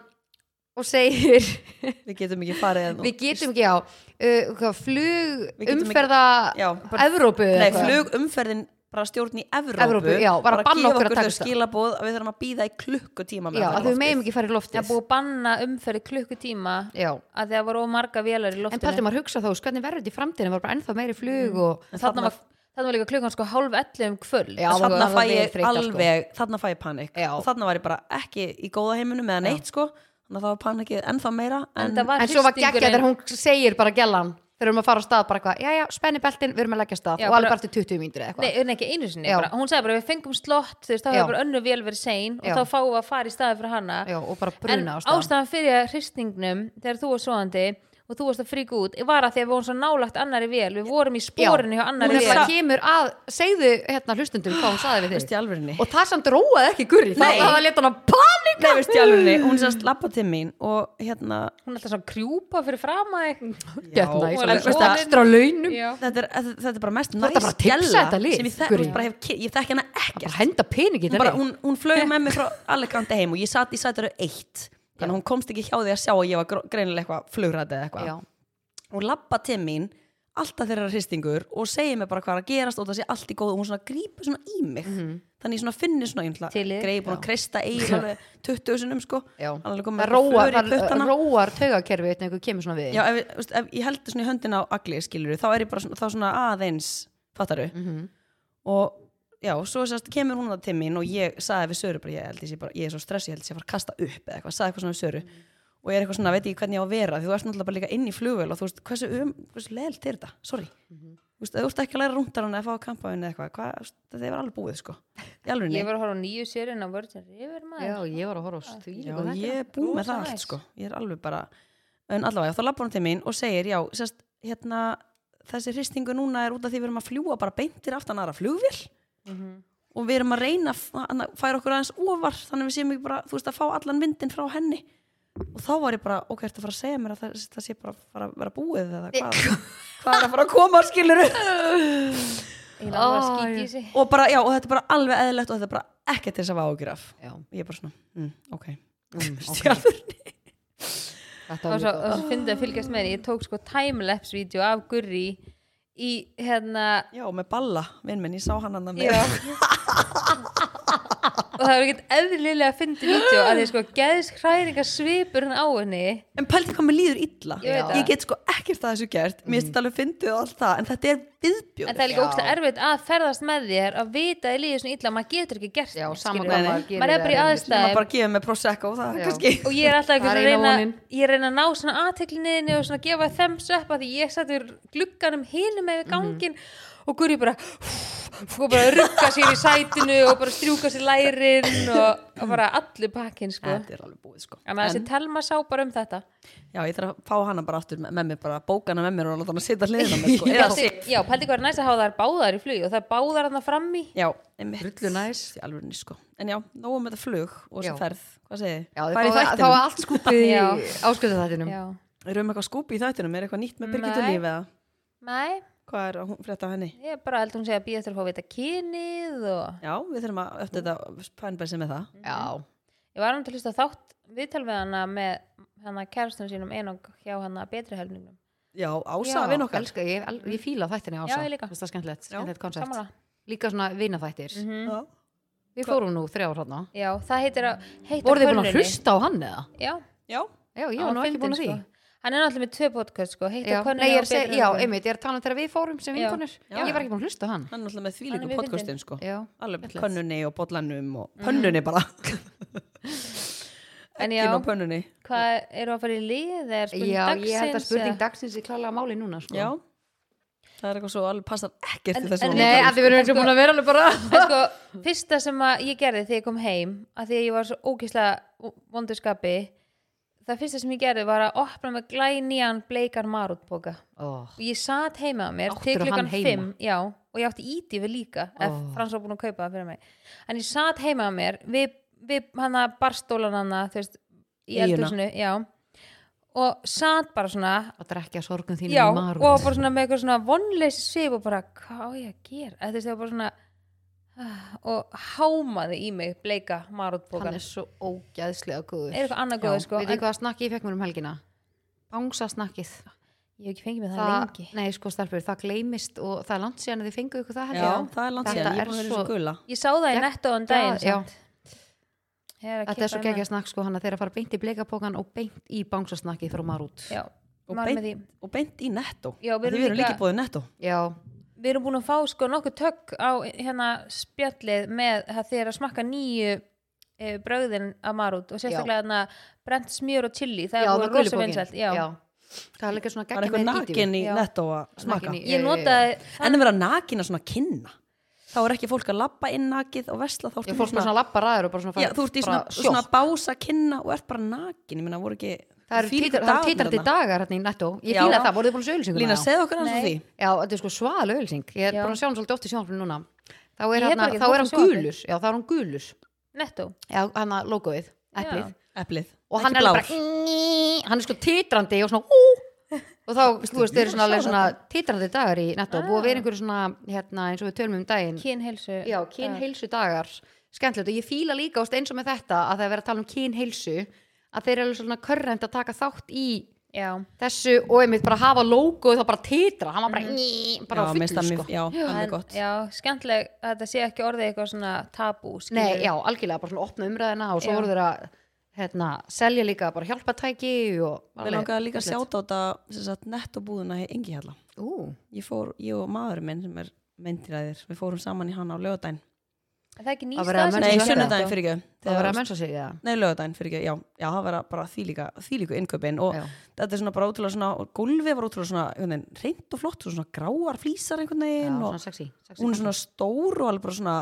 S1: og segir, (laughs)
S2: við getum ekki farið en-
S1: við getum ekki á, uh, hvað, flug,
S2: Við getum ekki-
S1: umferða,
S2: Já, bara-
S1: Evrópu, eða
S2: Nei,
S1: eitthvað.
S2: flugumferðin bara stjórn í Evrópu,
S1: Evrópu, já, var að
S2: bara
S1: banna
S2: gefa
S1: okkur að
S2: okkur
S1: taka
S2: þau
S1: þetta.
S2: skilaboð að við þurfum að býða í klukkutíma með
S1: Já,
S2: að
S1: við meðum
S2: loftið.
S1: ekki fara í
S3: það
S1: loftið.
S3: er búið að banna umferði klukkutíma
S1: Já.
S3: að það voru marga vélar í
S1: En
S3: loftinu
S1: pæltum að hugsa þá, hvernig verður þetta í framtíðinu, var bara ennþá meiri flug og
S3: en þarna var, þarna var líka klukkan sko hálf 11 um kvöld
S1: Já, það var
S2: fæ
S1: vel
S2: ég
S1: sko.
S2: alveg þarna fæ ég panik
S1: Já.
S2: og þarna var ég bara ekki í góða heiminum eða neitt sko þannig að það var panikið ennþá meira
S3: en,
S2: en,
S3: það var
S1: En svo var geggja þegar hún segir bara gellan þegar við erum að fara á stað bara eitthvað, já já, spenni beltin, við erum að leggja stað
S3: Já,
S1: og alveg
S3: bara-
S1: til 20 mínútur eða eitthvað
S3: Nei, nei, ekki einu sinni,
S1: Já.
S3: bara, hún sagði bara við fengum slott, þú veist, þá
S1: Já.
S3: hefur bara önnu vél verið sein og
S1: Já.
S3: þá fáum við að fara í staði fyrir hana
S1: Já, og bara
S3: en
S1: bruna á stað
S3: ástæðan fyrir hristingnum þegar þú var svoandi og þú varst að fríka út. Var að því að við vorum svo nálagt annari vél. Við vorum í spórinu hjá
S1: hún
S3: annari
S1: er bara
S3: vél
S1: kemur að, segðu hérna hlustundum hvað hún saði við þig. Og það samt róaði ekki gurri, það var leta hann að panika.
S2: Nei, veist hún sérst lappa til mín og hérna
S3: hún er alltaf svona krjúpa fyrir fram að hún er
S1: ekstra launum.
S2: Þetta er, er bara mest
S1: að þetta lið,
S2: sem ég, þek,
S1: Guri.
S2: bara hef, ég þekki hana
S1: bara
S2: ekkert
S1: henda peningi
S2: hún, bara, hún, hún flög með mig frá Alicante heim og ég satt í sætaru eitt þannig að hún komst ekki hjá því að sjá að ég var gr- greinilega eitthvað flugrætt eða eitthvað. Og labba til mín alltaf þeirra hristingur og segir mér bara hvað er að gerast og það sé allt í góð og hún svona grípur svona í mig. Þannig ég svona finnir svona greið búin að kreista eir (laughs) alveg 20 sinum sko.
S1: Róar, taugakerfi þegar einhver kemur svona við
S2: já ef, veist, ef ég heldur svona í höndina á agli skilur þá er ég bara svona, svona aðeins fattaru
S1: Mhm.
S2: og já, svo sérst kemur hún það til mín og ég sagði við Söru bara, ég, held ég, bara, ég er svo stressi, ég held ég að fara að kasta upp eða eitthvað, sagði eitthvað svona við Söru. Og ég er eitthvað svona, veit ég hvernig ég á að vera því þú ert náttúrulega bara líka inn í flugvel og þú veist, hversu, um, hversu leilt er þetta, sorry. Þú veist, þú ert ekki að læra rúndar hann eða fá að kampaðin eða eitthvað, þetta er alveg búið sko, í alveg
S3: ég var að horfa á nýju sérinn á
S1: Já, ég var að horfa því
S2: það til mín og því við erum að reyna að færa okkur aðeins ofar þannig að við séum ekki bara, þú veist, að fá allan vindin frá henni. Og þá var ég bara, ok, ertu að fara að segja mér að það, það sé bara að fara að vera búið eða hvað, hvað er að fara að koma, skilur (laughs)
S3: sig.
S2: Og bara, já, og þetta er bara alveg eðlilegt og þetta er bara ekkert þess að hafa ágjur af.
S1: Já,
S2: og ég er bara svona, mm, ok,
S1: mm,
S2: Í (laughs)
S1: ok.
S2: alvörunni.
S1: Þetta
S3: og
S1: var
S3: svo, svo fyndi að fylgjast með henni ég tók sko timelapse vídeo af Gurri í hérna
S2: Já, með balla, vinn minn, ég sá hann hann með. (laughs)
S3: og það var ekkert eðlilega að fyndi vídeo að því sko geðskræringa svipur hann á henni.
S2: En pælti hvað mér líður illa?
S3: Ég.
S2: Ég get sko ekkert að þessu gert. Mér finnst þetta alveg fyndið og allt það En þetta er viðbjóð
S3: en það er líka ógst erfitt að ferðast með þér að vita að líður svona illa maður getur ekki gert
S1: Já,
S3: neitt,
S1: sama
S3: skilurðu.
S1: hvað maður gerir
S3: maður er bara í
S1: er
S2: að
S3: aðstæðum
S2: bara gefa mig prosecco og það kannski.
S3: Og ég er alltaf
S1: er
S3: að reyna ég reyna að ná svona aðteklinniðinni og svona gefa þems upp að því ég sattur glugganum hinum með
S1: Mhm.
S3: gangin og Guri bara og bara rugga sér í sætinu og bara strjúka sér lærin og, og bara allir pakkin sko.
S2: Þetta er alveg búið sko
S3: en þessi telma sá bara um þetta
S2: Já, ég þarf að fá hana bara aftur með, með mér bara bóka hana með mér og láta hana sitja hliðina með (laughs) sko
S3: já, já pældi hvað er næst að hafa þær báðar í flug og það er báðar hann fram í
S2: Já, einmitt
S1: Drullu næs.
S2: Í alvörinni, sko. En já, nógum með þetta flug og
S1: Já.
S2: þessi ferð Hvað segið þið? Er
S1: þá var allt skúpið í (laughs)
S3: Já.
S1: ásköðu þættinum
S3: já.
S2: Erum við eitthvað skúpi í þættinum? Er eitthvað nýtt með Birgitu
S3: Nei.
S2: lífi eða?
S3: nei,
S2: Hvað er hún frétta af henni?
S3: ég bara held hún segja að býða eftir að fá að vita kynið og
S2: Já, við þurfum að eftir þetta pænbæsi með það.
S1: Já,
S3: ég var hann til að hlusta á þátt viðtal við hana með hana kærastunum sínum einong hjá hana betri helmingnum.
S2: Já, Ása,
S1: Já,
S2: vinn okkar.
S1: elska, ég, ég fíla þættinni ása
S3: Já, ég líka.
S1: Finnst það skemmtilegt, skemmtilegt koncept
S3: samanlega
S1: Líka svona vinaþættir.
S3: Mhm.
S2: Já.
S1: Við fórum nú þrjár hann
S3: já, það heitir að
S1: Voruð þið búin að hlusta á hann eða?
S3: já,
S2: Já,
S1: Já, ég var nú ekki búin að því.
S3: sko. Hann er náttúrulega með tvö podcast sko,
S1: Já, nei, ég að
S3: Betri
S1: já, einmitt, ég er að tala um þegar við fórum sem
S3: Já.
S1: vinkonur.
S2: Já.
S1: Ég var ekki búin að hlusta á hann.
S2: Hann er alltaf með þvílíku
S3: mjög
S2: podcastin sko.
S1: Já,
S2: Alveg
S1: skemmtilegt.
S2: pönnunni og bollanum og pönnunni bara. (laughs)
S3: En já,
S2: Ekki á pönnunni.
S3: hvað eru að fara í lið? Er spurning
S1: Já,
S3: dagsins
S1: ég held að spurning dagsins er klálega máli núna sko.
S2: Já, það er eitthvað svo alveg passar ekkert
S3: En-
S2: í þessu
S3: en-
S1: Nei, að þið verðum eins og búin að vera alveg bara (laughs)
S3: en sko, fyrsta sem að ég gerði þegar ég kom heim að því að ég var svo ógislega vondurskapi það fyrsta sem ég gerði var að opna með glænýjan bleikar marútboka
S1: oh.
S3: og ég satt heima á mér til klukkan
S1: hann heima?
S3: 5 já, og ég átti íti við líka ef
S1: Ó.
S3: Frans var búin að kaupa það fyrir mig en ég satt heima á mér við, við hana barstólan hana þú veist, í
S2: Eyjuna.
S3: eldhúsinu já, og satt bara svona
S1: að drekja sorgum þínum
S3: já, og bara svona með eitthvað svona vonleysi svip og bara, hvað á ég að gera eða þú veist, það var bara svona og hámaði í mig bleika
S1: Hann
S3: marútbókan
S1: er svo ógæðslega góður.
S3: Er eitthvað annað góð sko?
S1: Veit
S3: en
S1: hvað snakki ég fekk mér um helgina? Bangsa snakkið
S3: ég hef ekki fengið mig það, lengi.
S1: Nei, sko stelpur, það gleymist og það er langt síðan að þið fengu ykkur það
S2: Já, það er langt
S1: Þetta
S2: síðan, ég
S1: er
S2: búin að vera
S1: svo-
S2: gula
S3: ég sá það í netto um daginn er
S1: Þetta er svo
S3: í
S1: geggja snakk sko hann að þeirra fara beint í bleikapókan og beint í bangsasnakkið frá marút
S3: maður. já,
S2: og beint, í netto.
S3: Já, við erum búin að fá sko nokkuð tökk á hérna spjallið með það þegar að smakka nýju e, bröðin af marút og sérstaklega hérna brent smjör og chili það er búin rosa vinsælt já.
S1: Já. Það er líka svona
S2: Það er eitthvað nakin í netto að smaka.
S1: í-
S3: ég notaði
S2: En að vera nakin að svona kynna. Þá er ekki fólk að labba inn nakið og vesla þá
S1: Já,
S2: ertu
S1: fólk með svona lappa ræður og bara svona
S2: Já, þú ert í svona, svona bása kynna og ert bara nakin. Ég meina, voru ekki
S1: Það eru títarandi
S2: þarna.
S1: dagar hérna í netto. Ég
S2: Já.
S1: fíla það, voruð þið búin að sögulsinguna?
S2: Lína, segð okkur hans á því.
S1: Já, þetta er sko svaðalega auðlýsing Ég er búin að sjá hann svolítið oft í sjónvarpinu núna. Þá er, er
S3: á
S1: hann gulur. Já, þá er hann gulur.
S3: Netto.
S1: Já, hann að logoið, eplið. Og hann er bara Hann er sko titrandi og svona Og þá, þú veist, þeir eru svona, alveg svona titrandi dagar í netto.
S3: Ah.
S1: Búið að vera einhverju svona, hérna, eins og við tölum um daginn.
S3: Kynheilsu
S1: Já, kynheilsu dagar Skemmtilegt. Og ég fíla líka ást eins og með þetta að það er verið að tala um kynheilsu að þeir eru alveg svona körrend að taka þátt í
S3: já,
S1: þessu og einmitt bara hafa logoið þá bara titra, hann var bara, mm. bara á fullu sko
S2: mjög- Já, er
S3: en, já, skemmtileg að þetta sé ekki orðið eitthvað svona tabú
S1: Nei,
S3: skilurðu.
S1: já, algjörlega, bara svona opna umræðina og svo voru þeir að hérna, selja líka bara hjálpatæki og
S2: Við langaði líka að sjáta á þetta nettobúðuna í Engihjalla.
S1: Ú,
S2: Ég fór, ég og maðurinn minn sem er meindiræðir Við fórum saman í hann á lögadaginn
S3: En það er ekki ný
S1: Það verið að menn-
S2: Nei, sunnudaginn fyrir ekki.
S1: Það var að mensa sig það
S2: Nei, lögadaginn fyrir ekki, já, já, það var bara þýlíka, þýlíku innköpin og
S1: Já.
S2: þetta er svona bara ótrúlega svona, og gólfið var ótrúlega svona, veginn, reynd og flott, og svona gráar flýsar einhvern
S1: Já,
S2: veginn
S1: svona
S2: og
S1: sexy, sexy
S2: hún er svona stór og alveg bara svona,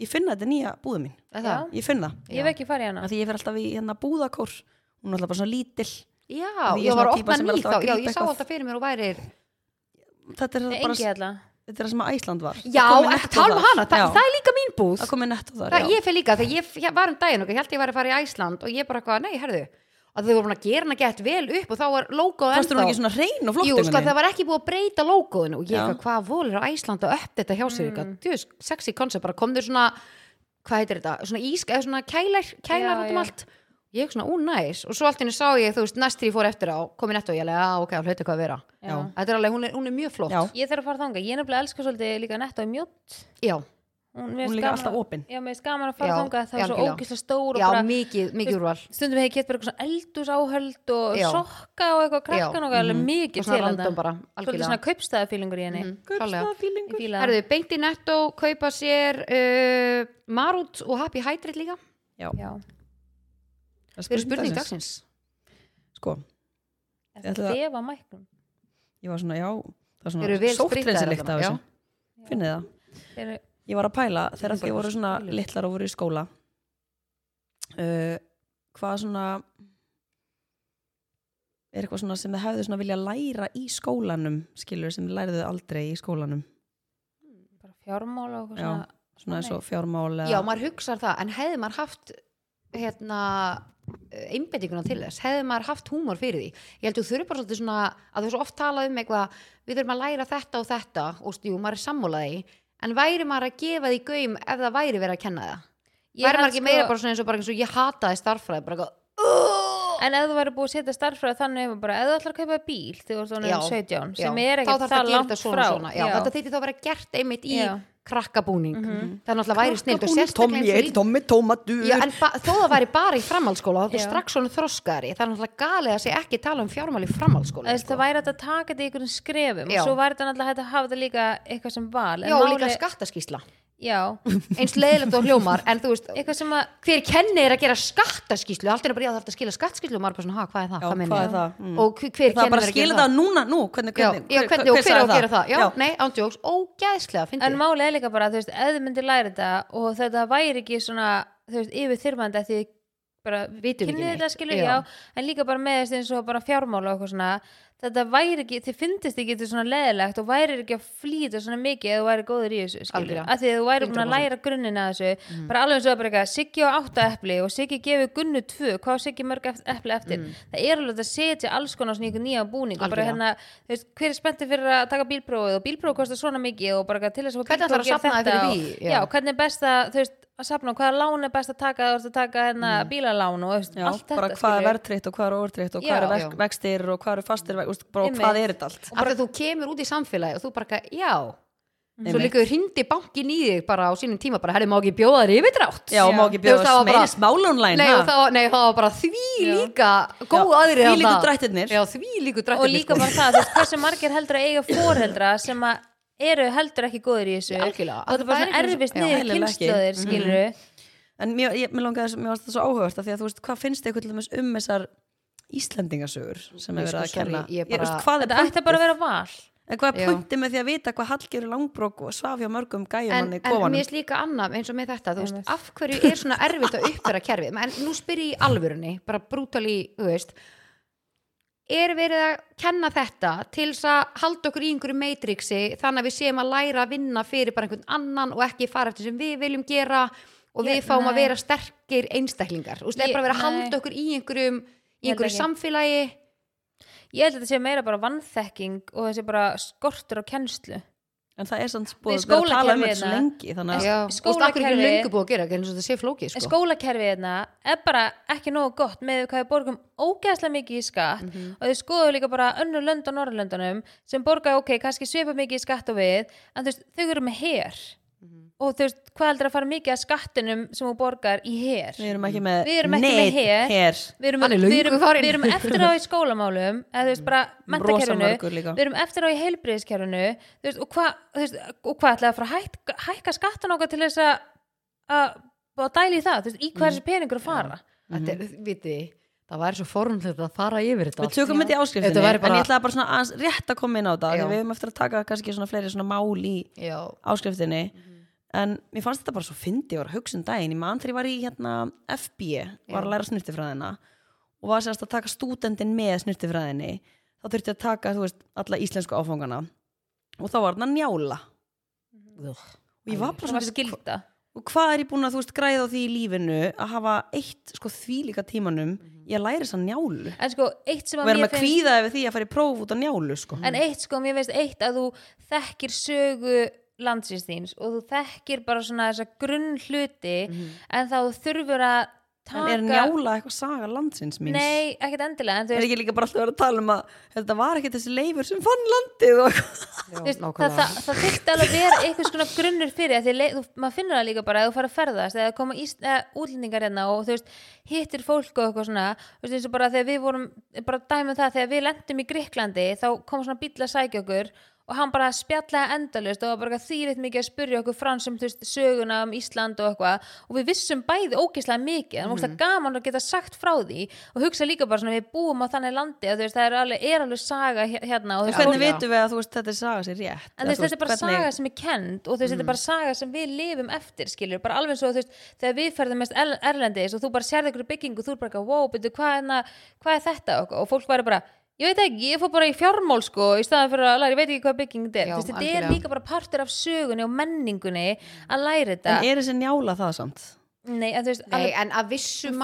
S2: ég finna þetta nýja búðu mín,
S1: Er það?
S2: ég finn það,
S3: Ég hef ekki farið í hana.
S2: Af því ég fer alltaf í hérna búðakór, hún er alltaf bara svona lítill,
S1: Já,
S2: ég
S1: var
S2: svona
S1: að
S2: týpa
S1: opna
S2: sem er
S1: ný
S2: alltaf
S1: þá. Já, ég sá alltaf fyrir mér og væri
S2: þetta er bara, þetta er það sem að Æsland var.
S1: Já,
S2: Það
S1: tala um hana, það,
S2: Já,
S1: það er líka mín búð
S2: það komið netto þar,
S1: það,
S2: já.
S1: Ég fyrir líka, þegar ég var um daginn og ég held ég væri að fara í Æsland og ég bara eitthvað, nei, herðu að þau voru að gera hana gett vel upp og þá var logoð
S2: Fannst hún ekki svona hrein og flott
S1: Jú, sko, það var ekki búið að breyta logoðinu og ég eitthvað, hvað volur á Æsland að upp þetta hjá eitthvað,
S3: Mm.
S1: þú veist, sexy concept bara kom þau svona, hvað heitir þetta svona ísk, eða svona kælar, kælar
S3: Já,
S1: út um
S3: já.
S1: allt ég svona, ú, næs. Og svo allt henni sá ég, þú veist, næst því ég fór eftir á komin eftir og ég já, ok, það hlauti hvað að vera.
S3: Já.
S1: þetta er alveg, hún er, hún er mjög flott.
S2: Já.
S3: Ég þarf að fara þangað, ég er nefnilega elska svolítið líka netto í mjótt.
S1: Já,
S3: Hún,
S2: Hún er líka alltaf opin.
S3: Já, mér er gaman að fara
S1: Já,
S3: þangað. Það er svo
S1: algjörlega.
S3: ógislega stór og
S1: já
S3: bara
S1: mikið, mikið úrval
S3: stundum hefur ég gett bara eitthvað svona eldúsáhöld og
S1: Já.
S3: sokka og eitthvað krakkan og alveg
S1: og
S3: mikið
S1: svona
S3: til
S1: random
S3: þetta
S1: bara,
S3: Svolítið
S1: algjörlega.
S3: svona kaupstæðafílingur í henni.
S1: Mhm, klálega.
S3: Ég fíla. Það.
S1: Herðu, beint í netto, kaupa sér uh, Marút og Happy Hydrate líka.
S3: Já,
S2: Það er
S1: eru spurning
S2: dagsins. Sko,
S3: þetta
S2: ætla að-
S3: þefa mæknum?
S2: Ég var svona, já, það er
S1: eru vel
S2: svona sóttrensilykt af þessu. finnið það?
S3: Þeir-
S2: ég var að pæla þegar þið voru svona litlar og voru í skóla. Uh, hvað svona er eitthvað svona sem þið hefðu svona vilja læra í skólanum skilur sem þið læriðu aldrei í skólanum?
S3: Bara fjármál og eitthvað
S2: Já.
S3: svona
S2: svona eins og fjármál eða-
S1: Já, maður hugsar það, en hefði maður haft hérna einbendinguna til þess, hefði maður haft húmor fyrir því? Ég held að þú þurfi bara svolítið svona að þú svo oft talað um eitthvað, við þurfum að læra þetta og þetta og jú, maður er sammálaði en væri maður að gefa því gaum ef það væri verið að kenna það?
S3: Ég
S1: væri maður ekki
S3: sko-
S1: meira bara svona eins og, bara eins og ég hataði starffræði bara eitthvað!
S3: En ef þú væri búið að setja starffræði þannig um bara, ef þú ætlar að kaupa bíl þegar þú orðin 17
S1: Já,
S3: sem er ekkert það langt
S1: þetta svona,
S3: frá.
S1: svona. Já, þetta þýtti þá að vera gert einmitt í krakkabúning. Það er náttúrulega væri snild og sérstaklega
S2: Tommy Tómatur
S1: þó það væri bara í framhaldsskóla þá er það strax svona þroskari það er náttúrulega galið að sé ekki tala um fjármál í framhaldsskóla
S3: Þess, það væri hægt að taka þetta í einhverjum skrefum
S1: Já.
S3: og svo væri þetta náttúrulega að hafa þetta líka eitthvað sem val
S1: Já, og líka
S3: máli-
S1: skattaskísla
S3: Já,
S1: eins leiðilegt og hljómar en þú veist,
S3: eitthvað sem að
S1: hver kenni er að gera skattaskíslu alltaf er bara, já það er að skila skattaskíslu og maður er bara svona, hvað er það,
S2: Já,
S1: hvað,
S2: hvað er
S1: það?
S2: það? Mm.
S1: og hver
S2: það er
S1: kennir
S2: bara
S1: er
S2: að
S1: að
S2: skila
S1: gera
S2: það núna, nú hvernig,
S1: Já,
S2: hvernig,
S1: já, hvernig, og hver
S2: sagði
S1: að gera það já,
S2: Já.
S1: nei, ándjóks, ógæðslega
S3: en málið er líka bara, þú veist, ef þið myndir læra þetta og þetta væri ekki svona þú veist, yfir þyrmandi að því bara kynnið þetta skilur,
S1: Já.
S3: já. en líka bara með þess eins og bara fjármál og eitthvað svona þetta væri ekki, þið fyndist ekki þetta svona leðilegt og væri ekki að flýta svona mikið ef þú væri góður í þessu, skilur að því að þú væri búin að
S1: 100%.
S3: læra grunnina þessu bara alveg eins og bara eitthvað, Siggi á átta epli og Siggi gefur Gunnu tvö, hvað á Siggi mörg epli eftir, það er alveg að setja alls konar svona nýja búning og bara hérna, veist, hver er spenntið fyrir að taka bílprófið og bílprófið kostar svona mikið og bara til þess að
S1: Hvernig
S3: bílpróf
S1: ætlarðu að
S3: gera
S1: safna þér
S3: þetta
S1: fyrir
S3: og-
S1: því?
S3: já.
S1: Já.
S3: hvernig er best að, þú veist, að safna og hvaða lán er best að taka, þú veist að taka hérna bílalán og veist,
S2: Já,
S3: allt þetta
S2: bara hvað er verðtritt og hvað er óvertritt og hvað er vek, vextir og hvað eru fastir vek, úst, bara, og hvað er þetta allt?
S1: Af því að þú kemur út í samfélagi og þú bara, já. Svo
S2: Einmitt.
S1: líka hindi bankin í þig bara á sínum tíma, bara, herri, má ekki bjóða þér yfirdrátt?
S2: Já, má ekki bjóða
S1: bara-
S2: meiri smálónlæn
S1: nei, það, var- nei, það var bara því líka góð aðrið
S2: Því líku drættirnir.
S1: Já, því líku
S3: og líka
S1: sko.
S3: bara það, þú veist, hversu margir heldur að eiga fóreldra sem að eru heldur ekki góður í þessu.
S1: Algjörlega.
S3: og er bara
S1: Það er
S3: svona
S1: ekki-
S3: erfist niður kynnslóðir,
S2: Mhm.
S3: skilur
S2: En mér, ég, mér langaði, mér varst það svo áhugavert af því að þú veist, hvað finnst þið til dæmis um þessar Íslendingasögur sem
S1: Ég
S2: er verið
S1: sko,
S2: að kenna?
S1: sorry, ég bara-
S2: veist, hvað er
S3: þetta ætti bara að vera val.
S2: En hvað er
S1: Já.
S2: pointið með því að vita hvað Hallgjörður Langbrók og svaf hjá mörgum gæjum
S1: en,
S2: hann í
S1: en
S2: kofanum?
S1: mér er líka annað eins og með þetta þú veist,
S3: Einmitt.
S1: af hverju er svona erfitt að uppfæra kerfið? En nú spyr ég í alvörunni bara brútali, þú veist er verið að kenna þetta til þess að halda okkur í einhverju matrixi þannig að við séum að læra að vinna fyrir bara einhvern annan og ekki fara eftir sem við viljum gera og við
S3: Ég-
S1: fáum að
S3: nei.
S1: vera sterkir einstaklingar, veist, það er bara að
S3: nei.
S1: halda okkur í einhverjum í einhverju samfélagi
S3: ég held að þetta sé meira bara vannþekking og þessi bara skortur á kennslu
S2: En það er samt búið að vera að tala um
S3: skólakerfið
S2: þetta svo
S3: hérna-
S2: lengi Þannig að
S1: Já, þú veist, akkur ekki
S3: skólakerfi-
S1: löngu búið að gera eins og þetta sé flókið
S3: En
S1: sko.
S3: skólakerfið hérna er bara ekki nógu gott með hvað við borgum ógeðslega mikið í skatt
S1: Mhm.
S3: og þau skoðu líka bara önnur lönd á Norrlöndunum sem borga ok, kannski svipa mikið í skatt og við en þú veist, þau eru með her
S1: Mhm.
S3: og þú veist, hvað heldur að fara mikið að skattinum sem þú borgar í her?
S2: Við erum ekki með
S3: Við erum ekki með her.
S2: her.
S3: Við erum,
S1: er löngu
S3: erum, við erum eftir á í skólamálum eða þú veist bara
S2: Rosa
S3: mentakerfinu við erum eftir á í heilbriðiskerfinu og hvað hva, hva ætlaði að fara að hækka, hækka skattan okkar til þess að að að dæla í það, þú veist, í hvað þessi peningur að fara?
S1: Þetta er, viti það væri svo formlega að fara yfir þetta
S2: Við tökum þetta í
S1: væri bara-
S2: En ég ætlaði bara svona rétt að koma inn á því Við höfum eftir að taka kannski svona fleiri svona mál í
S1: já,
S2: áskriftinni.
S1: Mhm.
S2: En mér fannst þetta bara svo fyndi Ég var að hugsa um daginn. Ég man þegar ég var í hérna FB Var
S1: Já.
S2: að læra snurtifræðina Og var sérst að taka stúdendin með snurtifræðinni Þá þurfti að taka, veist, alla íslensku áfangana Og þá var hann að njála Og ég var bara
S3: var
S2: svona
S3: skilda.
S2: Og hvað er ég búin að veist græða á því í lífinu að hafa eitt sko þvílíka tímanum í að læra þess að njálu?
S3: En sko, eitt sem
S2: og
S3: að mér
S2: með kvíða yfir því að fara í próf út á njálu sko.
S3: en eitt sko, mér veist eitt að þú þekkir sögu landsins þíns og þú þekkir bara svona þessa grunn hluti en þá þurfur að taka
S2: en er njála eitthvað saga landsins míns
S3: nei, ekkert endilega en þú
S2: er ekki líka bara alltaf að vera að tala um að þetta var ekki þessi leifur sem fann landið og eitthvað.
S1: já,
S3: veist, það,
S1: nákvæmlega.
S3: það, það þurfti alveg að vera einhvers konar grunnur fyrir því að leið, þú, maður finnur það líka bara að þú fara að ferðast eða koma eða, útlendingar hérna og þú veist, hittir fólk og eitthvað svona þú veist, eins og bara þegar við vorum bara dæmum það þegar við lendum í Gríklandi þá kom svona bíl að sækja okkur og hann bara spjallaði endalust og var bara þýrið mikið að spyrja okkur frans um þú veist, söguna um Ísland og eitthvað og við vissum bæði ógeðslega mikið en mm
S2: Mhm.
S3: gaman að geta sagt frá því og hugsa líka bara svona við búum á þannig landi að veist, það er alveg, er alveg saga hér- hérna og veist,
S2: Hvernig vitum við að veist þetta er saga sér rétt?
S3: En þetta er bara
S2: hvernig-
S3: saga sem er kend og veist, þetta er bara saga sem við lifum eftir, skilur, bara alveg svo, þegar við ferðum mest er erlendis og þú bara sérði ykkur byggingu, þú er bara, wow, byrju, hvað, er hvað er þetta? Og, og fólk væri bara, ég veit ekki, ég fór bara í fjármál, sko, í staðan fyrir að læra, ég veit ekki hvað bygging þetta er.
S1: Já,
S3: Þú veist, þetta er
S1: algjörlega.
S3: líka bara partur af sögunni og menningunni að læra þetta.
S2: En er þessi njála það samt?
S3: Nei, en þú veist,
S1: Nei, en að vissu
S3: í,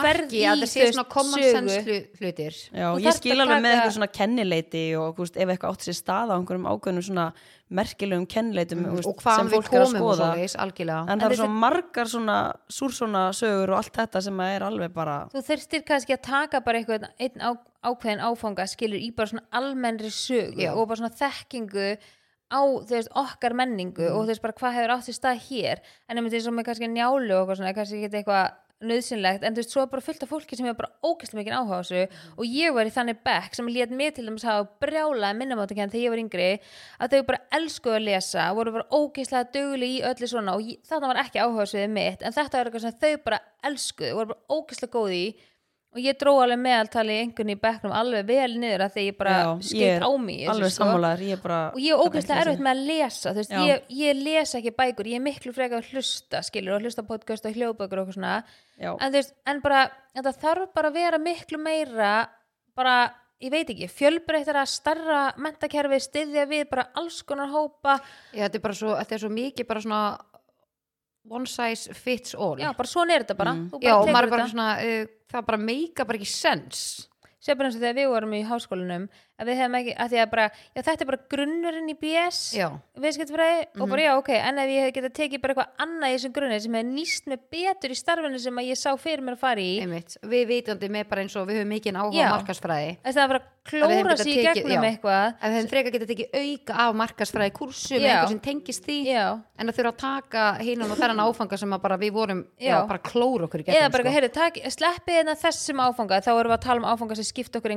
S1: að það sé svona common sense hlu- hlutir.
S2: Já, ég skil alveg með eitthvað svona kennileiti og þú veist, ef eitthvað átt sér stað á einhverjum ákveðnum svona merkilegum kennileitum þú veist, sem
S1: við
S2: fólk er að
S1: komum og
S2: skoða.
S1: algjörlega.
S2: En
S3: En
S2: það eru
S3: þessi-
S2: svo margar svona súrsona sögur og allt þetta sem er alveg bara
S3: þú þurftir kannski að taka bara eitthvað einn á, ákveðin áfanga skilur í bara svona almennri sögu
S1: Já.
S3: og bara svona þekkingu á veist, okkar menningu og þú veist bara hvað hefur átt sér stað hér. En eins og með kannski njálu og svona kannski ekki eitthvað nöðsynlegt en þú veist svo er bara fullt af fólki sem hefur bara ógæslega mikið áhuga á þessu. Og ég var í þannig bekk sem lét mig til dæmis hafa brjálaði minnumáttakend þegar ég var yngri að þau bara elskuðu að lesa voru bara ógæslega dugli í öllu svona. Og þarna var ekki áhuga sviðið mitt en þetta var eitthvað sem þau bara elskuðu voru bara ógæslega góð í og ég dró alveg meðaltali einhvern í bekknum alveg vel niður að því ég bara skeitt á mig
S2: alveg
S3: sko.
S2: bara
S3: og ég er ógeðslega erfitt með að lesa veist, ég, ég lesa ekki bækur ég er miklu frekar að hlusta skilur og hlusta podcast og hljóðbækur og svona
S2: Já.
S3: en, veist, en bara, þetta þarf bara að vera miklu meira bara, ég veit ekki, fjölbreyttara starra mentakerfi, styðja við bara alls konar hópa,
S1: Já, þetta er bara svo, þetta er svo mikið bara svona one size fits all
S3: já, bara svona er þetta bara
S2: Mm.
S3: Þú
S1: Já, er bara
S3: þetta.
S1: svona uh, það bara meika bara ekki sens
S3: Sér bara eins og þegar við vorum í háskólanum að við hefum ekki, að því að bara já, þetta er bara grunnurinn í BS viðskiptfræði og bara já ok en ef ég hef getað tekið bara eitthvað annað í þessum grunni sem hefur nýst mig betur í starfinu sem að ég sá fyrir mér að fara í.
S1: Einmitt. Við vitandi með bara eins og við höfum mikið áhuga á markasfræði
S3: að bara
S1: Að við hefum
S3: klóra sér í gegnum
S1: já.
S3: eitthvað.
S1: Ef við hefum frekar getað tekið auka af markasfræði kursum eitthvað sem tengist því
S3: já,
S1: en að þurfa að taka hinnan og þennan áfanga sem að bara við vorum bara klóra okkur í
S3: eða bara,
S1: sko.
S3: heyrðu, sleppið hérna þessum áfanga þá erum við að tala um áfanga sem skipta okkur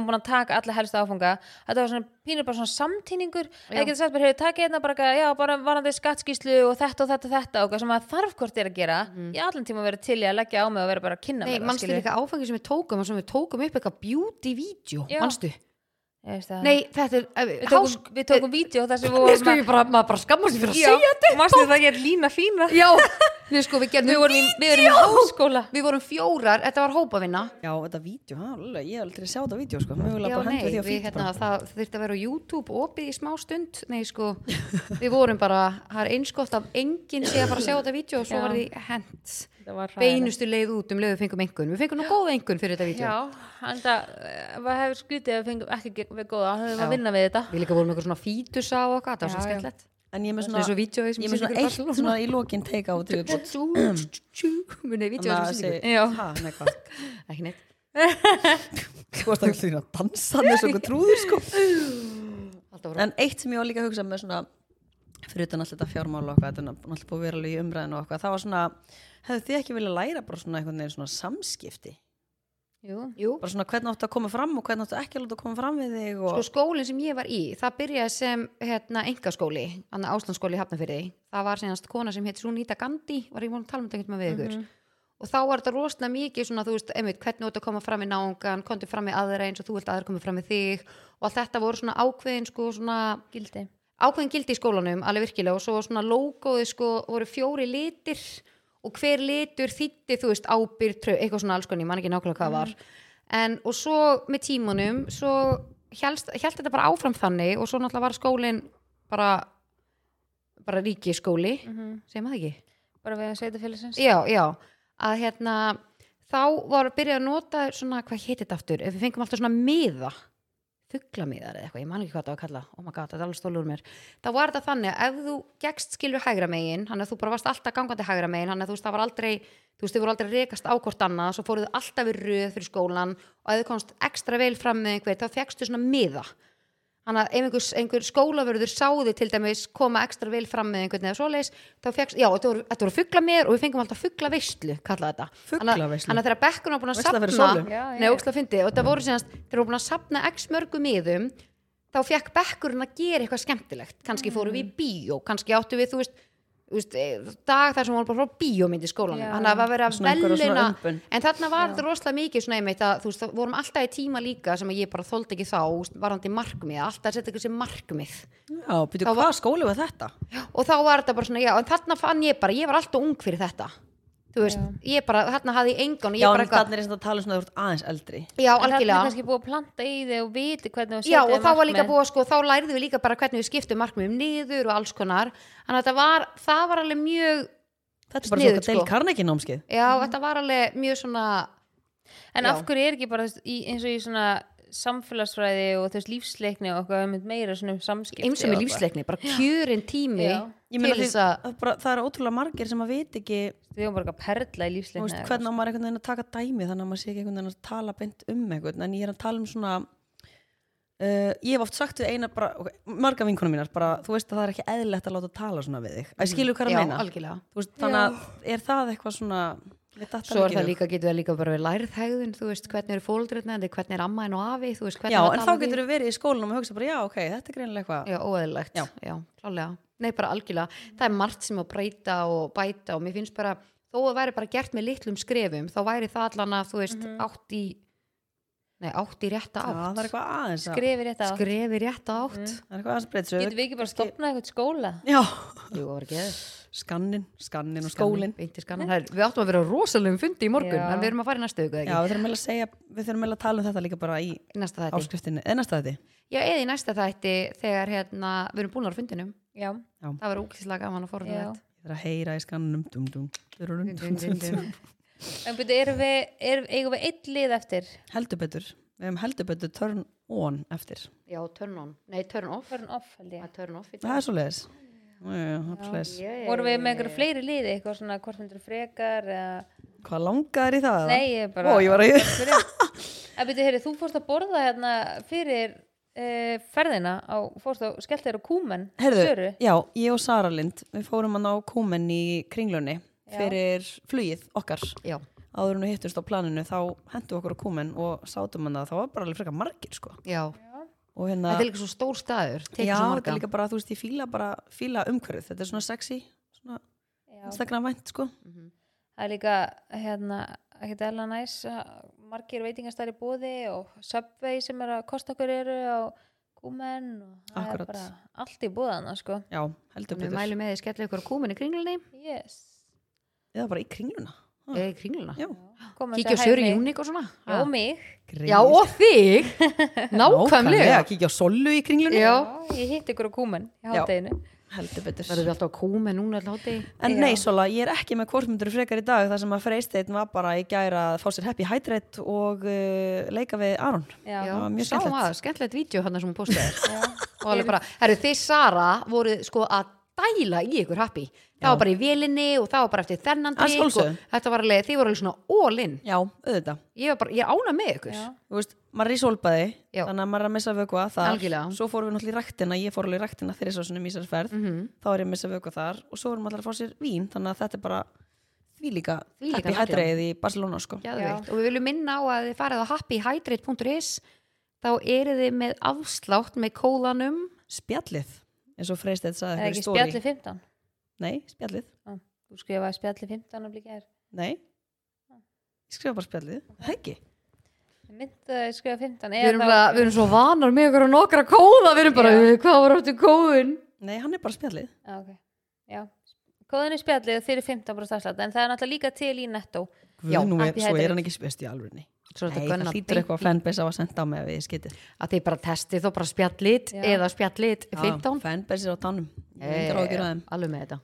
S3: höfum búin, að- að taka alla helstu áfanga þetta var svona pínur bara svona samtíningur getur sagt bara, heyrðu, takið hérna bara, já, bara varandi skattskíslu og þetta og þetta og þetta og sem að þarf hvort er að gera ég allan tíma verið til í að leggja á mig og vera bara að kynna
S1: Nei,
S3: mér skilurðu.
S1: líka áfangi sem við tókum og sem við tókum upp eitthvað beauty-vídeó
S3: Já.
S1: manstu? Nei, þetta er eh,
S3: við tókum, við tókum vídeo þar sem við
S1: sko, ég bara, maður bara skammast fyrir að
S3: Já,
S1: segja þetta
S3: Manstu það ég er lína fína?
S1: Já, við sko, við gerðum
S3: Við vorum í, við vorum í háskóla.
S1: Við vorum fjórar, þetta var hópavinna.
S2: Já, þetta vídeo, alveg, ég hef aldrei að sjá þetta vídeo sko, mögulega
S1: Já, nei, við, hérna, það þurfti að vera á YouTube opið í smá stund. Nei, sko, við vorum bara Það er einskott af enginn sé að fara að sjá þetta vídeo og svo
S3: Já.
S1: var því hent. Beinustu leið út um leið við fengum engun Við fengum nú góða engun fyrir þetta vídeo.
S3: Já, en það var hefur skrítið að við fengum ekki við góða, það hefur að vinna við þetta.
S1: Við líka vorum eitthvað svona fítusa og eitthvað, það var svo skemmtilegt.
S2: En ég er með
S1: Svona
S2: svona, svona
S1: í
S2: eitt svona. í lokin take out
S1: Munið vídeo sem sýningu
S3: Já.
S2: Ha, nei hvað? (laughs)
S1: Ekki neitt.
S2: Þú varst að hlýna að dansa með svona trúður sko. En eitt sem ég var líka að hugsa með svona fyrir utan alltaf þetta fjármál og eitthvað þetta er náttúrulega búið að vera alveg í umræðinu og eitthvað það var svona, hefðu þið ekki viljað læra bara svona einhvern veginn svona samskipti?
S3: Jú,
S1: Jú,
S2: bara svona hvernig áttu að koma fram og hvernig áttu ekki að að koma fram við þig og
S1: sko skólinn sem ég var í það byrjaði sem hérna engaskóli annar Áslandsskóli í Hafnafyrði það var senast kona sem hétt Sunita Gandhi var ég múin að tala um þetta einhvern veginn við ykkur. Og þá var þetta rosalega mikið svona þú veist, einmitt, hvernig þú ert að koma fram í náungan komdu fram í aðra eins og þú vilt að aðra koma fram í þig. Og allt þetta voru svona ákveðin sko svona
S3: gildi
S1: ákveðin gildi í skólanum, alveg virkilega og svo svona logoði sko, voru fjóri litir og hver litur þýtti, þú veist, ábyrg, eitthvað svona alls konar, ég man ekki nákvæmlega hvað var en, og svo með tímunum svo hélt þetta bara áfram þannig og svo náttúrulega var skólinn bara bara ríkiskóli mm
S3: Mhm.
S1: segir maður ekki?
S3: bara við að sveita félagsins
S1: Já, já, að hérna þá var að byrja að nota svona, hvað hétt þetta aftur, ef við fengum alltaf svona miða fuglamiðar eða eitthvað, ég man ekki hvað það var að kalla oh my god, þetta er alveg stólur mér. Þá var þetta þannig að ef þú gegst skilur hægra megin hann að þú bara varst alltaf gangandi hægra megin hann að þú veist, það var aldrei þú veist, þið voru aldrei rekast á hvort annað svo fóruðu alltaf í röð fyrir skólan og ef þú komst ekstra vel fram með einhver þá fegstu svona miða Þannig að ef einhver, einhver skólavörður sáði til dæmis koma ekstra vel fram með einhvern eða svoleiðis, þá fegst, já, þetta voru, þetta voru fuggla mér og við fengum alltaf fuggla veistlu, kallaði þetta.
S2: Fuglaveislu?
S1: Þannig að þegar bekkurinn var búin að sapna,
S3: já.
S1: nei, óksla fyndi, og þetta voru síðan, þeir voru búin að sapna x mörgum miðum þá fekk bekkurinn að gera eitthvað skemmtilegt kannski fórum við í bíó, kannski áttu við þú veist, veist eh, dag þar sem voru bara frá bíómynd í skólanum. Þannig að það var verið að
S2: umbun.
S1: en þarna var þetta rosalega mikið svona einmitt að þú veist, það vorum alltaf í tíma líka sem að ég bara þóldi ekki þá, varandi markmið alltaf að setja eitthvað sem markmið.
S2: Já, byrju,
S1: var-
S2: hvað skóli var þetta?
S1: og þá var þetta bara svona, já, en þarna fann ég bara ég var alltaf ung fyrir þetta þú veist, ég bara, þarna hafði ég engan og ég
S2: Já,
S1: bara
S2: en þannig er þess að tala um svona að þú ert aðeins eldri
S1: já,
S3: En það er
S1: algjörlega
S3: kannski búið að planta í þig og viti hvernig þú
S1: Já,
S3: setja
S1: og þá var líka
S3: markmið.
S1: búið að sko, þá lærðum við líka bara hvernig við skiptum markmiðum niður og alls konar þannig að þetta var, það var alveg mjög
S2: Þetta er bara svona Dale
S1: sko.
S2: Carnegie námskeið
S1: já, þetta var alveg mjög svona
S3: En
S1: Já.
S3: af hverju er ekki bara eins og í svona samfélagsfræði og veist lífsleikni og eitthvað meira svona um samskipti
S1: eins og með
S3: eitthvað?
S1: lífsleikni, bara kjörin tími
S3: Já.
S2: Ég
S1: til
S2: meina því,
S1: þess að
S2: að bara, það eru ótrúlega margir sem að veit ekki
S3: Við erum bara eitthvað perla í
S2: þú
S3: lífsleikni
S2: veist, hvernig á maður einhvern veginn að taka dæmi þannig að maður sé ekki einhvern veginn að tala beint um einhvern en ég er að tala um svona uh, ég hef oft sagt við eina bara, okay, marga vinkunum mínar bara, þú veist að það er ekki eðlilegt að láta tala svona við þig. Að skilur hvað
S1: já,
S2: að meina.
S1: algjörlega.
S2: Þú veist, þannig að er það eitthvað svona
S1: Svo er
S2: alveg
S1: það líka, getur það líka bara við lærðhægðun, þú veist, hvernig eru fóldurinn hvernig er amma en og afi, þú veist, hvernig
S2: Já,
S1: á að
S2: en þá
S1: við-
S2: getur þú verið í skólanum og hugsa bara, já, ok, þetta er greinilega eitthvað.
S1: Já, óeðlilegt,
S2: Já.
S1: já, klálega. Nei, bara algjörlega, það er margt sem að breyta og bæta og mér finnst bara þó að væri bara gert með litlum skrefum þá væri það allan að, þú veist, átt í nei, átt í rétta
S2: Já,
S1: átt.
S2: það er eitthvað aðeins að
S3: Skrifi rétt á
S1: skrefi rétta átt.
S2: Það Já, skannin, skannin og skólinn
S1: Beinti skannin. Það er- Við áttum að vera rosalegum fundi í morgun
S3: Já.
S1: en við erum að fara í næstu auka,
S2: Já, við þurfum að segja, við þurfum að tala um þetta líka bara í
S1: næsta þætti.
S2: áskriftinni, eða næsta þetta
S1: Já, eða í næsta þætti þegar hérna, við erum búin á fundinum.
S3: Já,
S1: Það var úkislega gaman að
S3: já.
S1: þetta.
S2: Ég þarf að heyra í skannunum dum, dum, dum, dum, dum, dum, dum. (laughs)
S3: En byrju, erum við, eigum við eitt lið eftir?
S2: Heldur betur, við hefum heldur betur turn on eftir.
S1: Já, turn on, nei, turn off.
S3: Turn off held ég.
S1: Það er
S2: svo leiðis
S3: Vorum við með einhverju fleiri liði, eitthvað svona hvort myndir frekar eða...
S2: Hvað langaðir í það?
S3: Nei, ég bara
S2: Ó, ég var að
S3: En byrju, heyri, þú fórst að borða hérna fyrir uh, ferðina á, fórst að skellt þér á kúmen
S2: Herðu,
S3: Söru.
S2: já, ég og Sara Lind Við fórum að ná kúmen í kringlunni
S3: Já.
S2: fyrir flugið okkar.
S1: Já,
S2: áður en við hittust á planinu þá hendu okkur á kúmen og sátum hann að það var bara alveg frekar margir sko.
S1: Já.
S2: og hérna,
S1: Þetta er líka svo stór staður
S2: já, þetta er líka bara, þú veist, ég fíla bara fíla umhverfið, þetta er svona sexy svona. Instagram vænt sko.
S3: Það er líka hérna, ekkert eðla næs að margir veitingastæri bóði og Subway sem er að kosta okkur eru á kúmen og það
S2: Akkurat.
S3: er bara allt í bóðana sko.
S2: Já, heldur
S1: Við
S2: betur.
S1: mælum með því skella ykkur á kúminni kringlunni.
S3: Yes.
S2: eða bara í kringluna Ah.
S1: eða í kringluna Kíkja á
S3: mig.
S1: Júnik og svona.
S3: Já, og mig.
S1: Já, og þig. (laughs) Nákvæmlega.
S2: Kíkja á Sollu í kringlunni.
S1: Já,
S3: ég hitt ykkur á kúmen í hátteginu
S2: heldur betur.
S1: Það eru alltaf á kúmen núna alltaf hátti
S2: En
S3: Já.
S2: nei, Sola, ég er ekki með hvort frekar í dag. Þar sem að Freysteinn var bara í gæra að fá sér happy hydrate og uh, leika við Aron.
S3: Já,
S1: Já,
S2: mjög
S1: að, skemmtilegt. vídeo hann sem hún postaði.
S3: Já.
S1: og alveg bara, herru þið Sara voru sko að dæla í ykkur happy það var bara í vélinni og það var bara eftir þennan
S2: Að
S1: drikk og þetta var alveg, þið voru alveg svona all in
S2: Já, auðvitað.
S1: ég var bara, ég ána með ykkur
S3: Já.
S2: Þú veist, maður er í sólbaði,
S1: Já.
S2: þannig að maður er að missa vökva þar.
S1: Algjörlega.
S2: Svo fórum við náttúrulega í ræktina, ég fór alveg í ræktina þegar svo svona mísarsferð.
S1: Mhm.
S2: Þá er ég að missa vökva þar og svo erum allir að fá sér vín, þannig að þetta er bara því líka
S1: Þvílíka
S2: happy hydrate í Barcelona, sko.
S1: Og við viljum minna á að þið farið á happyhydrate.is þá eru þið með afslátt með kólanum
S2: Spjallið, eins og Freysteinn sagði
S3: Er
S2: fyrir
S3: ekki
S2: stóri.
S3: spjalli 15
S2: Nei, spjallið.
S3: Á, Þú skrifaði spjalli 15 og blíkja er
S2: Nei. Ég skrifa bara spjallið. Það ekki.
S3: Ég myndi að ég skrifa 15
S1: við erum, bara, við erum svo vanar með ykkur og nokkra kóða við erum bara,
S3: Já.
S1: "Eh, hvað var áttu kóðun
S2: Nei, hann er bara spjallið.
S3: Já, ok Já Kóðin er spjallið fyrir 15 bara stafslætt en það er náttúrulega líka til í netto
S2: Guð,
S1: Já,
S2: nú er, svo er hann ekki spjöst í
S1: svo er
S2: Nei,
S1: þetta
S2: það
S1: gönna
S2: hlýtur eitthvað að fanbase á að senda á mig ef ég skitið.
S1: að þið bara testið þó bara spjallit
S3: Já.
S1: eða spjallit 15
S2: Fanbase er á. Ég
S1: Eh,
S2: að
S1: alveg með þetta.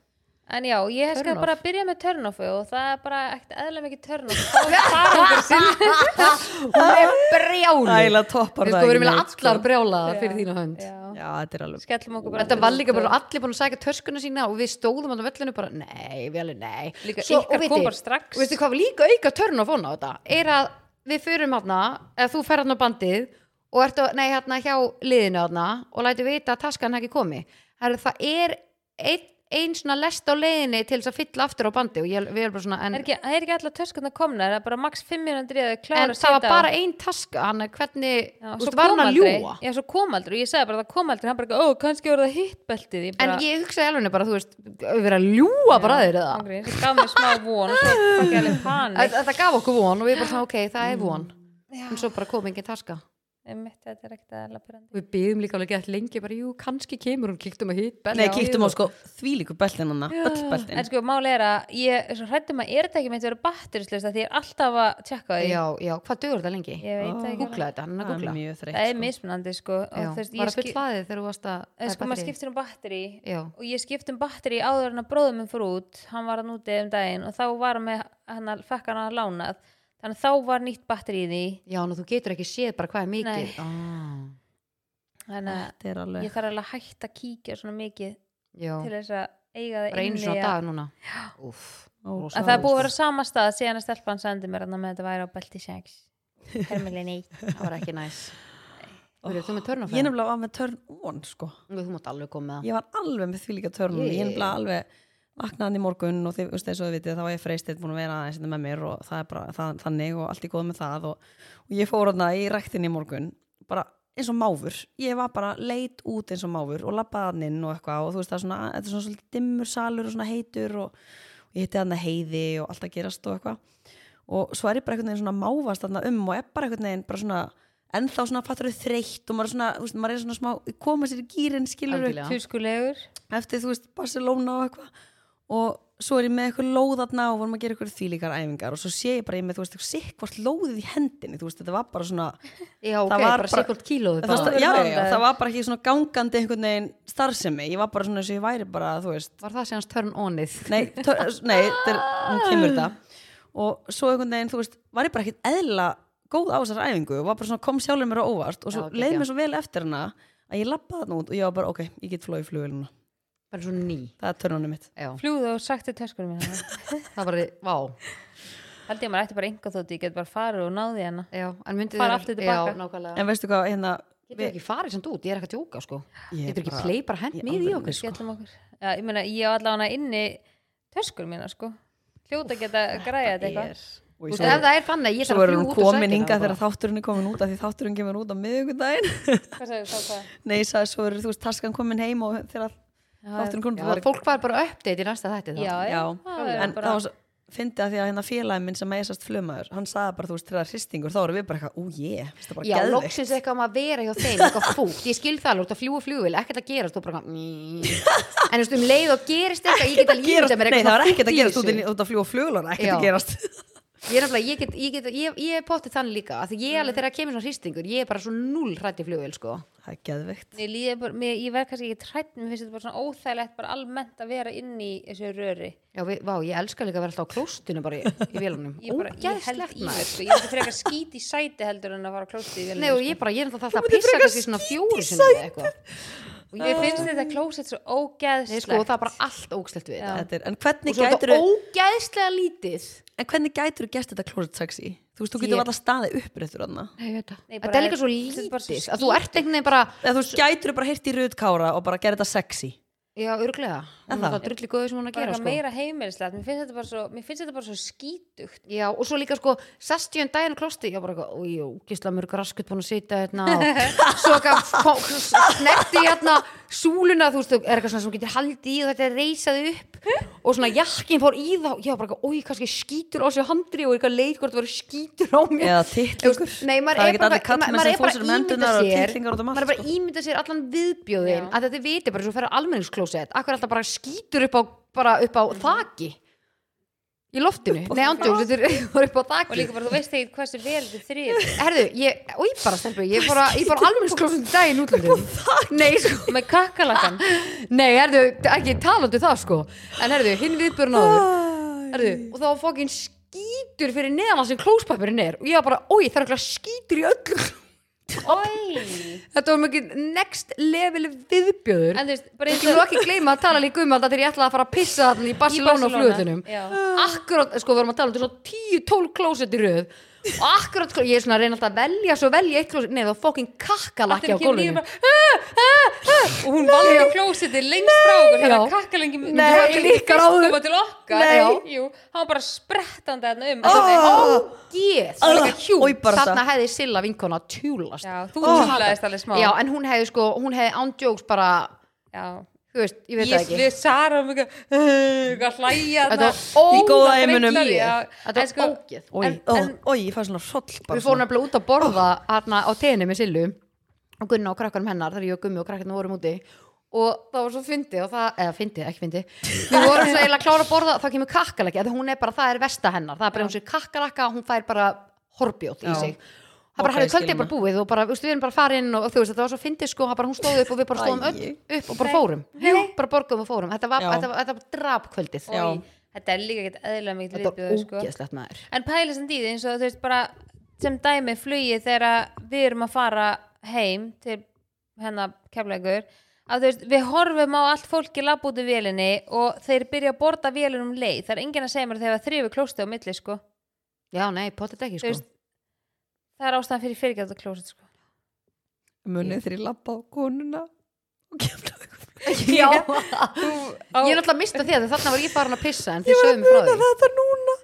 S3: En já, ég skal bara byrja með turn-offu og það er bara ekkert eðla mikið turn-off (laughs) er
S1: hún er brjálu
S2: Ægilega toppar
S1: við
S2: það
S1: við erum eiginlega
S2: neitt, sko.
S1: allar brjála fyrir þína hönd.
S3: Já,
S2: Já, þetta er alveg.
S3: skellum okkur bara
S1: þetta var líka bara allir búin að sækja töskuna sína og við stóðum á völlinu bara, nei, við alveg, nei.
S3: Líka ykkar
S1: og veitir-
S3: kom bara strax.
S1: veistu hvað var líka auka törn við förum hérna eða þú fer hérna á bandið og ert að, nei, hérna hjá liðinu hérna og lætur vita að taskan ekki komi það er einn ein svona lest á leiðinni til þess að fylla aftur á bandi og ég, við erum bara svona en,
S3: er ekki, það er ekki allar töskurnar komnar það er bara max 5 minútur í að klára
S1: en
S3: að
S1: það var
S3: setja
S1: bara ein taska hann er hvernig,
S3: Já,
S1: veist, var hann að ljúa
S3: Já, svo kom aldrei og ég sagði bara það kom aldrei. Hann bara, ó, kannski voru það hittbeltið ég
S1: en
S3: bara,
S1: ég hugsaði alveg bara, þú veist við verðum að ljúa bara að þér eða?
S3: Ángríns, ég gaf mér smá von (laughs)
S1: þetta gaf okkur von og við bara svona, ok, það er von.
S3: Já.
S1: en svo bara kom engin taska
S3: Einmitt, þetta er ekkert aðeins
S1: við byggðum líka alveg gett lengi bara, jú, kannski kemur hún kíktum að hitt
S2: Nei, kíktum á sko þvílíku beltin hana Öll
S3: En
S2: beltin
S3: sko, máli er að ég er svo hrættum að er þetta ekki meint að vera batterislista því ég er alltaf að tjekka því.
S1: Já, já, hvað dugur þetta lengi?
S3: Ég veit það ekki
S1: Googla þetta, hann er að
S2: Það er
S1: googla.
S2: mjög þreytt
S3: Það er
S2: sko.
S3: mismunandi sko og
S1: Já,
S3: þú veist,
S1: var
S3: ég
S1: það full
S3: skip,
S1: hlaðið þegar þú varst að
S3: en sko maður skiptir um batteri og ég skipt um batteri áður en að bróðum að að þannig að þá var nýtt batteri í því.
S1: Já, nú þú getur ekki séð bara hvað er mikið.
S3: Nei.
S1: ah,
S3: þannig að
S2: er alveg
S3: ég þarf alveg að hætta að kíkja svona mikið
S1: Já,
S3: til þess að eiga það
S1: bara einu svona
S3: að-
S1: dag núna. Úff,
S2: Ó,
S1: rosa.
S3: að það er búið að vera á sama stað síðan að stelpan sendi mér með þetta væri á belti 6 (laughs) Hermili 9
S1: það var ekki næs. Verður þú með
S2: Ég
S1: törnafæðan?
S2: nefnilega var með turn on sko.
S1: Þú mátt alveg koma með það.
S2: Ég var alveg með því líka turn on Ég
S1: Ég-
S2: nefnilega alveg vaknaði í morgun og þið, veist, eins og þið vitið, þá var ég freystið búin að vera aðeins hérna með mér og það er bara það, þannig og allt í góð með það og, og ég fór hérna í ræktinni í morgun bara eins og máfur. Ég var bara leit út eins og máfur og labbaði hann inn og eitthvað og þú veist það er svona, þetta er svona svolítið dimmur salur og svona heitur og, og ég hitti hann heiði og allt að gerast og eitthvað. Og svo er ég bara einhvern veginn svona máfast þarna um og er bara einhvern veginn bara svona ennþá svona fattur þreytt og maður er svona, þú veist, maður er svona smá koma sér í gýrin skilur.
S3: Tuskulegur.
S2: Eftir þú veist Barcelona og eitthvað og svo er ég með eitthvað lóðarna og vorum að gera eitthvað þvílíkar æfingar og svo sé ég bara ég með þú veist eitthvað sikkvart lóðið í hendinni þú veist þetta var bara svona
S1: Já, ok,
S2: Það
S1: bara
S2: það,
S1: bara.
S2: já, já, það var bara ekki svona gangandi einhvern veginn starfsemi ég var bara svona eins og ég væri bara þú veist
S1: Var það sem hans törn onið?
S2: nei, tör, nei þetta er, nú kemur þetta og svo einhvern veginn þú veist var ég bara ekkit eðla góð á þessar æfingu og var bara svona kom sjálfur mér á óvart og svo
S1: Já,
S2: leið
S1: geggjað.
S2: mér svo vel eftir hana að ég lappaði þarna út og ég var bara ok, ég get flóið flugvelina
S1: Bara svo ný.
S2: Það er törnunum mitt.
S3: Fljúðu og sagt til töskunum mína (laughs)
S1: það var, vá.
S3: Haldið ég maður ætti bara enga þótt ég get bara farið og náði hana.
S1: Já, en myndið
S3: Fara aftur til baka.
S1: Já, nákvæmlega.
S2: En veistu hvað, hérna
S1: Getur ekki farið samt út, ég er ekki að djóka sko.
S2: Ég
S1: Getur ekki
S2: bara-
S1: play bara hent
S2: ég
S1: mið í
S2: alveg
S1: okkur sko?
S3: Já, ég meina, ég á allavega inni töskunum mína, sko. Hljóta að geta þetta eitthvað.
S2: ég
S1: veist,
S2: svo,
S1: ef það er þannig, ég
S2: svo
S1: þarf að
S2: hún
S1: út og
S2: komin
S1: sækja
S2: hinga
S1: það
S2: þegar þátturinn er komin út af því þátturinn kemur út á
S3: hvað?
S2: nei, ég svo verður þú veist taskan komin heim og þegar komin
S1: Já, fólk var bara update í næsta þætti þá.
S3: Já, já,
S2: Já,
S3: það
S2: en
S3: bara-
S2: það var svo fyndi að því að hérna félagin minn sem er sérst flumæður hann sagði bara þú veist þegar hristingur þá erum við bara eitthvað, ú ég, þetta er bara
S1: Já,
S2: geðveikt.
S1: loksins eitthvað um að vera hjá þeim eitthvað fúkt, ég skil það alveg, það fljúa flugvil ekkert að gerast, þú bara eitthvað, en þú veist um leið og gerist eitthvað, ég get að
S2: gerast,
S1: mér
S2: nei það var
S1: fúkt
S2: ekkert
S1: í
S2: að gerast út,
S1: þessu.
S2: í- út að fljúa fluglar (laughs) ekkert
S1: Já.
S2: að gerast
S1: ég er ég get, ég get, ég, ég er pottið þannig líka að því ég alveg þegar það kemur svona hristingur ég er bara svo null hrætt í flugvél sko.
S2: Það er geðveikt.
S3: Ég, verð kannski ekki trætt mér finnst þetta bara svona óþægilegt bara almennt að vera inn í þessu röri.
S1: Já, við, vá, ég elska líka að vera alltaf á klóstinu bara í, í vélunum.
S3: Ég, bara, ég held
S1: ógæðslegt
S3: í mér
S1: maður.
S3: sko. ég myndi frekar skít í sæti heldur en að fara að klósti í
S1: Nei, og
S3: velinu
S1: ég bara, ég er alltaf það að pissa kannski svona fjóru sinni eða eitthvað.
S3: Sko. ég finnst þetta klósett svo
S1: Nei,
S3: ógeðslegt.
S1: sko, það er bara allt ógstelt við
S3: Já.
S1: þetta
S2: Þetta er, en
S1: og
S2: hvernig
S1: svo
S2: gætur
S1: þetta ógæðslega lítið
S2: en hvernig gætur þú gert þetta closet sexy? Þú veist, þú getur alltaf staðið uppréttur þarna.
S1: Nei, ég veit það.
S3: Nei,
S1: Þetta er líka svo
S3: er
S1: lítið. Að þú ert einhvern veginn bara
S2: þú gætur bara heyrt í röðkára og bara gera þetta sexy.
S1: Já, örglega Hún
S2: Er það?
S1: drulli góði sem hún er að
S3: bara
S1: gera
S3: eitthvað
S1: sko.
S3: meira heimilislegt. Mér finnst þetta bara svo, þetta bara svo skítugt.
S1: Já, og svo líka sko Sestjön daginn á klósti Já, bara eitthvað, ójú, gísla mörg raskut búin að sitja hérna (laughs) svo eitthvað snerti hérna súluna, þú veist, er eitthvað svona sem getur haldið í og þetta er reysaði upp og svona jakkin fór í þá Já, bara eitthvað, ójú, kannski skítur á sig handri og eitthvað leið hvort það var skítur á mér. Nei, maður
S2: það
S1: er
S2: ekki
S1: bara,
S2: allir kallmenn
S1: maður
S2: sem um og út um
S1: skítur upp á, upp á þaki í loftinu, nei ándjóks þetta (laughs) bara upp á
S3: og
S1: þaki.
S3: líka bara þú veist ekki hversu vel þetta þrýr.
S1: Herðu, ég, og ég bara stelpu ég fór fór almenningsklósett daginn útlöndum nei, sko,
S3: með kakalakan
S1: nei, herðu, ekki talandi það sko, en herðu, hinn viðbjörn áður. Herðu, og þá fókin skítur fyrir neðan sem klóspapirinn er. Og ég var bara, oi, það er eitthvað skítur í öllu. Þetta var mikið next level viðbjöður Ég vil ekki gleyma að tala líka um þetta þegar ég ætlaði að fara að pissa í Barcelona flugvöldunum
S3: Já.
S1: Akkurat, sko, við vorum að tala um þetta er svo 10-12 klósett í röð og akkurat, sko, ég er svona að reyna alltaf að velja svo velja eitt klósett, nei það var fokkin kakkalakki á gólfinu
S3: "Ah, ah, og hún valdi klósiti lengst frá okkur hérna kakkalengi
S1: Nei, líkar á þau.
S3: koma til okkar. Hann var bara sprettandi þarna um.
S2: Ah, bara
S1: Þarna hefði Silla vinkona tjúlast.
S3: Já, þú
S2: Oh.
S3: tjúlaðist alveg smá.
S1: Já, en hún hefði sko, hún hefði ándjóks bara,
S3: Já.
S1: Þú veist, ég veit
S3: Ég,
S1: það ekki.
S3: við Sara um eitthvað (laughs) hlæja
S1: Þetta var
S2: Í góða
S1: ógeð.
S2: heiminum.
S1: Þetta var ógeð.
S2: Oj,
S3: En-
S2: ó,
S3: en-
S2: oj, ég fæði svona hroll bara
S1: Við fórum nefnilega út að borða hérna á tenni með Sillu og Gunna og krakkanum hennar þegar ég og Gummi og krakkarnir vorum úti. Og það var svo fyndi og það, eða fyndi, ekki fyndi við vorum svo eiginlega klára að borða þá kemur kakkalaki, að hún er bara, það er vesta hennar. Það er bara hún sér kakkalaka, hún fær bara horbjót í
S2: Já.
S1: sig það bara
S2: Ok,
S1: hefði kvöldið bara búið og bara, þú veist, við erum bara farin og þú veist, þetta var svo fyndið sko, bara hún stóð upp og við bara stóðum öll upp og bara fórum.
S3: Nei.
S1: bara borgum og fórum, þetta var, þetta var, þetta var drap kvöldið
S3: Þetta er líka ekkert eðlilega mikið viðbjöður sko. En pælisand í því eins og þú veist bara sem dæmi flugi þegar við erum að fara heim til hennar kefleikur að þú veist, við horfum á allt út í vélinni og þeir byrja að borða vélinum leið, það er enginn að segja mér þegar þrýfi klósti á milli sko.
S1: Já, nei, potið ekki sko.
S3: veist, það er ástæðan fyrir fyrirgætt og klósit sko.
S2: Munið þegar ég labba á konuna og kemla (laughs)
S1: já,
S3: á,
S1: ég er náttúrulega að mista því að þarna var ég farin að pissa en þið sögum frá því.
S2: þetta núna.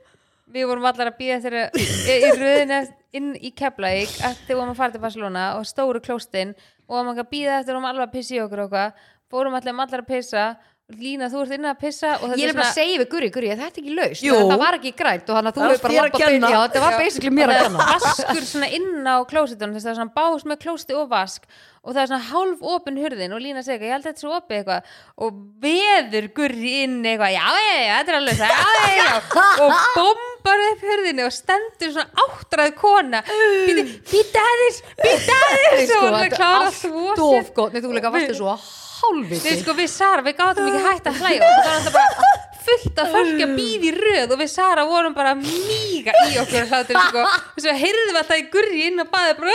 S3: Við vorum allar að býða þeirra í, í röðinu inn í Keflavík eftir við vorum að fara til Barcelona og stóru klóstin og að býða eftir vorum allar að pissa í okkur og eitthvað. Fórum allir allar að pissa Lína, þú ert inn að pissa og þetta
S1: ég er bara að segja við Guri, Guri, þetta er ekki laust. Það var ekki grænt og hann að þú hefur bara
S2: þér að
S1: labbað
S2: kenna.
S1: inn- já, þetta var basically mér að kenna.
S3: vaskur svona inn á klósitunum þess að það er svona bás með klósti og vask og það er svona hálf opin hurðin og Lína segir eitthvað, ég held að þetta er svo opið eitthvað. Og veður gurri inn eitthvað, já, já, já, þetta er alveg það, já, já, já. Og bombar upp hurðinni og stendur svona áttræð kona. Býta aðeins, býta aðeins og hún
S1: nei hálfviti.
S3: Við sko við Sara, við gátum ekki hægt að hlæja. Og það var alltaf bara fullt af fólki að býða í röð og við Sara vorum bara mýga í okkur hlátur sko. og svo heyrðum við alltaf í gurri inn og baði bara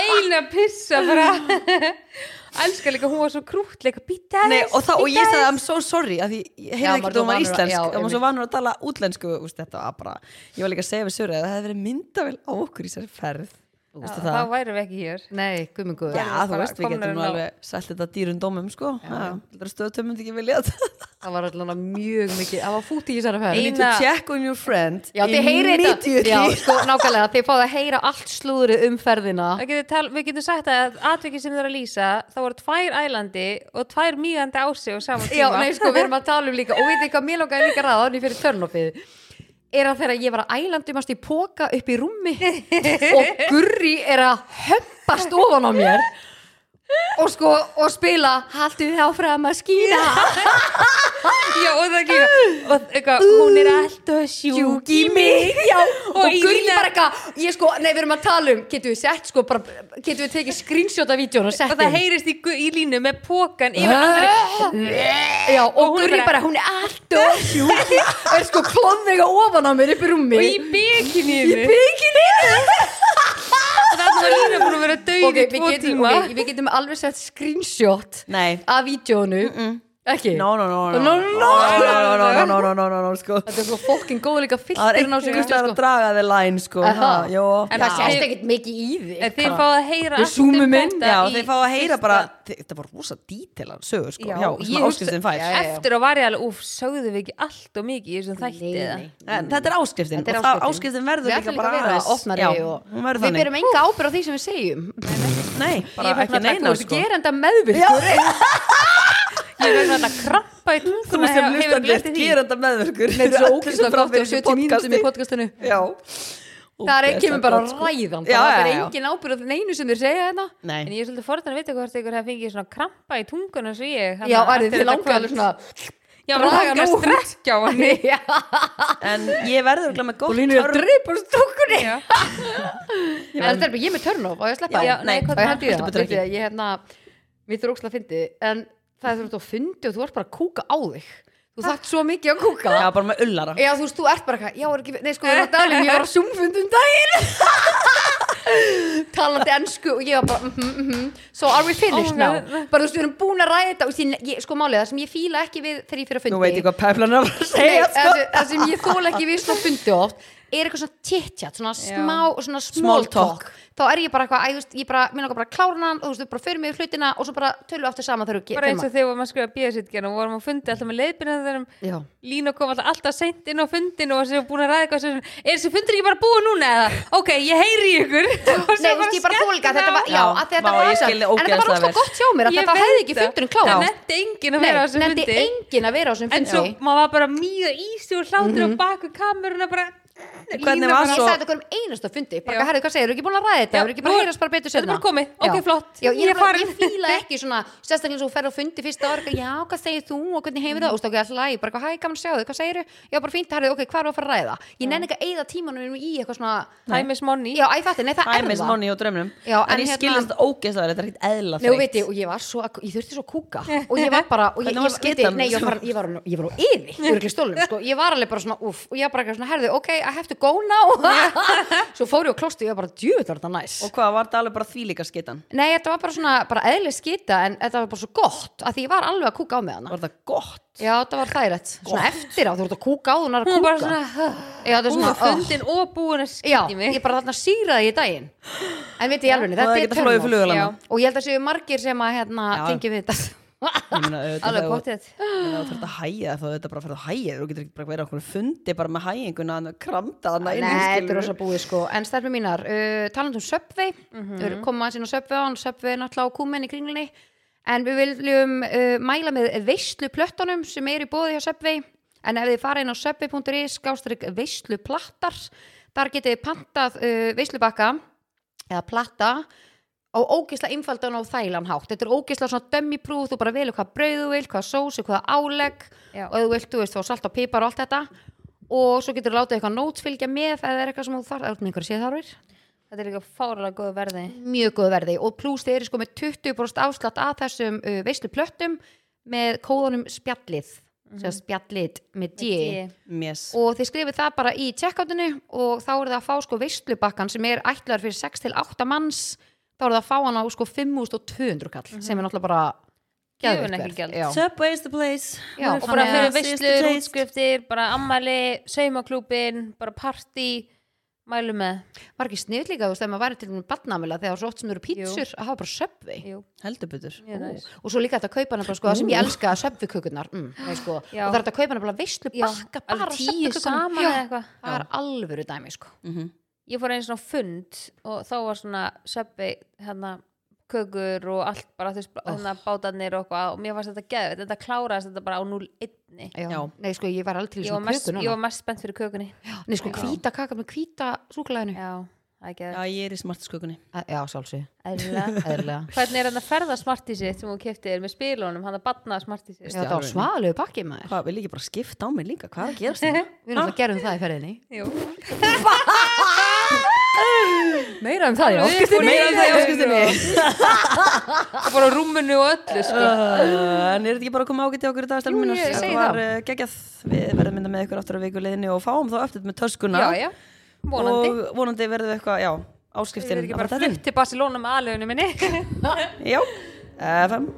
S3: eina pissa bara. (laughs) Elskar líka, hún var svo krútleika
S2: Nei,
S3: aðeins
S2: og, og ég sagði,
S3: aðeins."
S2: I'm so sorry. Að ég heyrði ekkert að hún var íslensk.
S1: já,
S2: það var svo vanur að tala útlensku úst, þetta ég var líka að segja við Söru að það hefði verið myndavel á okkur í þessari ferð
S3: Já,
S2: Vistu
S3: þá
S2: það?
S3: værum við ekki hér.
S1: Nei, gummi guður
S2: Já, þú veist, við getum nú alveg sælt þetta dýrun dómum, sko. Stöðtömm myndi ekki vilja
S1: það var allavega mjög mikið, það var fút í þessari
S2: You need to check on your friend
S1: já, þið heyrið þetta. já, sko, nákvæmlega, þið fáðu að heyra allt slúðrið um ferðina.
S3: Það tal, við getum sagt að atvikið sem þau eru að lýsa það voru tvær ælandi og tvær mýgandi á sig og saman
S1: já,
S3: tíma.
S1: nei, sko, við erum að tala um líka og veit er að þegar ég var að ælandumast í póka upp í rúmi. Og Gurri er að hömpast ofan á mér og sko, og spila haltu þið áfram að skýna
S3: Já, og það ekki og eitthvað, hún er alltaf sjúk í mig.
S1: já, og,
S3: Og í lína-
S1: bara eitthvað ég sko, nei við erum að tala um, getum við sett sko bara, getum við tekið screenshot af vídjón og sett
S3: og það heyrist í, í línu með pókan yfir andri
S1: já, og,
S3: er
S1: Gurri
S3: bara-
S1: hún er alltaf sjúk er sko klóðvega ofan á mér upp í rúmi.
S3: Og í bikininu
S1: bygginni
S3: og það lína búin að vera döið
S1: ok,
S3: í
S1: við
S3: tvo
S1: getum,
S3: tíma.
S1: okay, við getum alveg sett screenshot
S2: Nei,
S1: af vídjónu ekki?
S2: no, no, no, no,
S1: No, no, no,
S2: no, no, no, no, no, no, no, no, sko
S1: þetta er svo fokkin góð líka
S2: Það er
S1: filterinn á sig
S2: einhvers staðar að draga þið line, sko
S1: Aha.
S2: ha, Jó,
S3: En
S1: það sést ekkert mikið í því
S3: en þið fáið að heyra
S1: Við
S3: allt
S1: zoomum
S3: um
S1: inn.
S2: þeir fá að heyra bara Þetta var rosa dítilan sögur sko
S3: ég eftir og var ég alveg, úf, sögðu við ekki allt og mikið
S2: þetta er áskriftin
S1: er
S2: það-
S1: áskriftin.
S2: verður
S1: Við
S2: líka
S1: ætlum
S2: bara
S1: líka að vera
S2: aðeins-
S1: við berum enga ábyrð á því sem við segjum
S2: Nei,
S3: Ég
S2: bara ekki neina
S1: þú ert
S2: sko
S1: gerenda
S3: ég verður alltaf að krabba í
S2: þú sem
S3: hlustandist,
S2: geranda meðverkur
S1: með svo ókvæmst að gráta og 70 mínutum í podcastinu það er ekki með bara ræðan það er engin ábyrð neinu sem þér segja þetta
S3: en ég er svolítið forðan að vita hvort ykkur það fengið svona krabba í tungunum svo ég
S1: já, er þið langaður svona
S3: já, maður langar að strekja á
S1: hann
S2: en ég verður ekki með
S1: gótt
S2: og
S1: línu að dripa stúkunni en þetta er bara ég með
S3: törnum
S1: og ég sleppa ég
S2: hætti
S1: það, ég hérna mér þurfti ógslag að fyndi en það er þú ert að fyndi og þú ert bara að kúka á þig. Þú þarft svo mikið að kúka.
S2: Já, bara með ullara.
S1: Já, þú veist, þú ert bara eitthvað, já, er ekki, nei, sko, ég var að tala um, ég var á Zoom-fundum daginn. (laughs) Talandi ennsku og ég var bara, mhm, mhm, mhm. So are we finished
S3: Oh,
S1: now? Bara, þú veist, við erum búin að ræða þetta, sko, málið, það sem ég fíla ekki við þegar ég fyrir að fundi.
S2: Nú veit ég hvað peplan er að
S1: Nei,
S2: segja
S1: það,
S2: sko.
S1: sem- það sem ég þóla ekki við svona fundi oft er eitthvað svona titjat, svona smá svona small,
S2: Small
S1: talk. Þá er ég bara eitthvað, æ, þú veist, ég bara, mér langar bara að klára hann og þú veist, bara fyrir mig í hlutina og svo bara tölum við aftur saman þegar við
S3: bara eins og þegar við vorum að skrifa bíðasittgerð og vorum að fundi alltaf með leiðbyrðan þegar
S1: Já.
S3: Lína kom alltaf, alltaf seint inn á fundin og sem búin að ræða eitthvað sem, er þessi fundur ekki bara búið núna eða? Ok, ég heyri ykkur. (laughs)
S1: Nei, þú veist, ég bara þólika, þetta
S3: það
S1: var, já,
S2: Já,
S1: að þetta var
S2: skil þig
S1: en þetta var
S2: vel.
S1: gott hjá mér að þetta hefði ekki fundurinn
S3: Það.
S1: klára
S3: nefndi enginn að vera á þessum fundi
S1: að
S3: svo
S2: Hvernig var
S3: bara-
S1: Ég
S2: svo-
S1: sagði þetta hverjum einasta fundi. Bara,
S3: Já.
S1: herrðu, hvað segir, eru ekki búin að ræða þetta, eru ekki bara að heyrast bara betur
S3: þetta er bara komið. Ok, flott.
S1: Já, ég, bara,
S3: farin.
S1: ég fíla ekki svona sérstaklega eins og ferð á fundi fyrsta ára já, hvað segir þú? Og hvernig hefur það? Og stókið alltaf læg, bara hæ, gaman að sjá þau, hvað segir já, bara fínt, herrðu, ok, hvað er að fara að ræða? Ég nenni ekki að eyða tímanum í eitthvað svona
S3: Time is money (laughs)
S2: og
S1: og og og og og I have to go now, (laughs) svo fór ég á klósti, ég var bara, djúð, var þetta næs.
S2: Og hvað, var þetta alveg bara þvílíka skitan?
S1: Nei, þetta var bara svona, bara eðli skita, en þetta var bara svo gott, að því ég var alveg að kúka á með hana.
S2: Var þetta gott?
S1: Já, þetta var þægilegt, svona eftir á, þú ert að kúka á, þú er
S3: Hún var bara svona
S1: Já,
S3: Hún
S1: svona,
S3: var fundin og búin að
S1: Já,
S3: skilja mig.
S1: ég bara þarna síraði í daginn. En veit ég alveg,
S2: Og
S1: þetta er törnum. Og ég held að séu margir sem að hérna, (laughs)
S3: Alveg
S2: þegar þú þarft að hæja þá þetta bara fyrir að hæja þú getur ekki bara verið okkur fundi bara með hæjinguna að kramta þarna
S1: Nei,
S2: inn í,
S1: þetta er rosa búið sko. En stærfum mínar, uh, talandi um Subway.
S3: Mhm.
S1: Við erum komað inn á og Subway er náttúrulega á kúmen í kringlinni En við viljum uh, mæla með veislu plöttunum sem er í bóði hjá Subway. En ef þið fara inn á subway.is skástrík veislu plattar Þar getið þið pantað uh, veislubakka eða platta á ógislega einfaldan og þælan hátt. Þetta er ógislega svona dömmi prúf þú bara velur hvað brauð þú vilt, hvað sósi, hvað álegg og þú vilt, þú veist, þá salt og pipar og allt þetta. Og svo getur þú látið eitthvað nóts fylgja með það er eitthvað sem þú þarf, eða einhverja séðarfir
S3: Þetta er líka fáralega góð verði.
S1: Mjög góð verði. Og pluss þeir eru sko með 20% afslátt að þessum uh, veislu plöttum með kóðunum spjallið. Mm -hmm. spjallið með D.
S2: Mjes.
S1: og þið skrifið það bara í checkoutinu og þá er það að fá sko veislubakkan sem er ætlaður fyrir 6 til 8 manns þá er það að fá hann á sko 5200 kall sem er náttúrulega bara
S3: gjald.
S1: Já.
S2: Subway's the place.
S1: Já,
S3: og
S1: og
S3: bara fyrir
S2: taste.
S3: útskriftir bara ammæli, saumaklúbin bara partí mælu með.
S1: Var ekki snið líka þú veist ef maður væri til með badnamila þegar svo oft sem eru pítsur að hafa bara
S3: Jú, mjög næs.
S1: og svo líka þetta að kaupa nefnilega sko það sem ég elska söpvi kökunar mm, sko. Og það er þetta að kaupa nefnilega veislu
S3: Já,
S1: bakka bara
S3: eða eitthvað.
S1: Það er alvöru dæmi sko
S3: ég fór einu svona fund og þá var svona söpvi hérna kökur og allt bara þú veist hérna bátarnir og eitthvað og mér fannst þetta geðvett, þetta kláraðist þetta bara á 0-1
S1: Já.
S2: Já.
S1: nei sko ég var aldrei svona
S3: mest,
S1: köku
S3: ég var mest spennt fyrir kökunni.
S1: Nei sko hvíta kaka með hvíta súkulæðinu
S3: já, það er
S2: Já, ég er í smartaskökunni
S1: já (laughs)
S3: eðlilega. Hvernig er þetta ferða smartísið sem þú keftir með spilunum, hann að batna smartísið?
S1: Já, þetta var svalegu pakki maður.
S2: Hvað, vil ég ekki bara skipta á mig líka? Hvað er að gerast þetta? (laughs)
S1: Við erum alltaf gerum það í ferðinni.
S3: Jú. (laughs)
S1: Meira um það, já
S2: Meira en það í áskustinni
S3: og bara rúmunu og öllu sko.
S2: Uh, En er þetta ekki bara að koma ágætt í okkur í dag
S1: Jú, ég segi
S2: Þetta var
S1: það.
S2: uh, geggjað. Við verðum mynda með ykkur aftur á vikuleginni og fáum þá eftir með töskuna.
S3: Já, já, vonandi.
S2: Og vonandi verðum við eitthvað, já,
S3: Við
S2: áskriftin
S3: erum ekki bara flutt til Barcelona með aðlöfunum minni.
S2: Já, (laughs) FM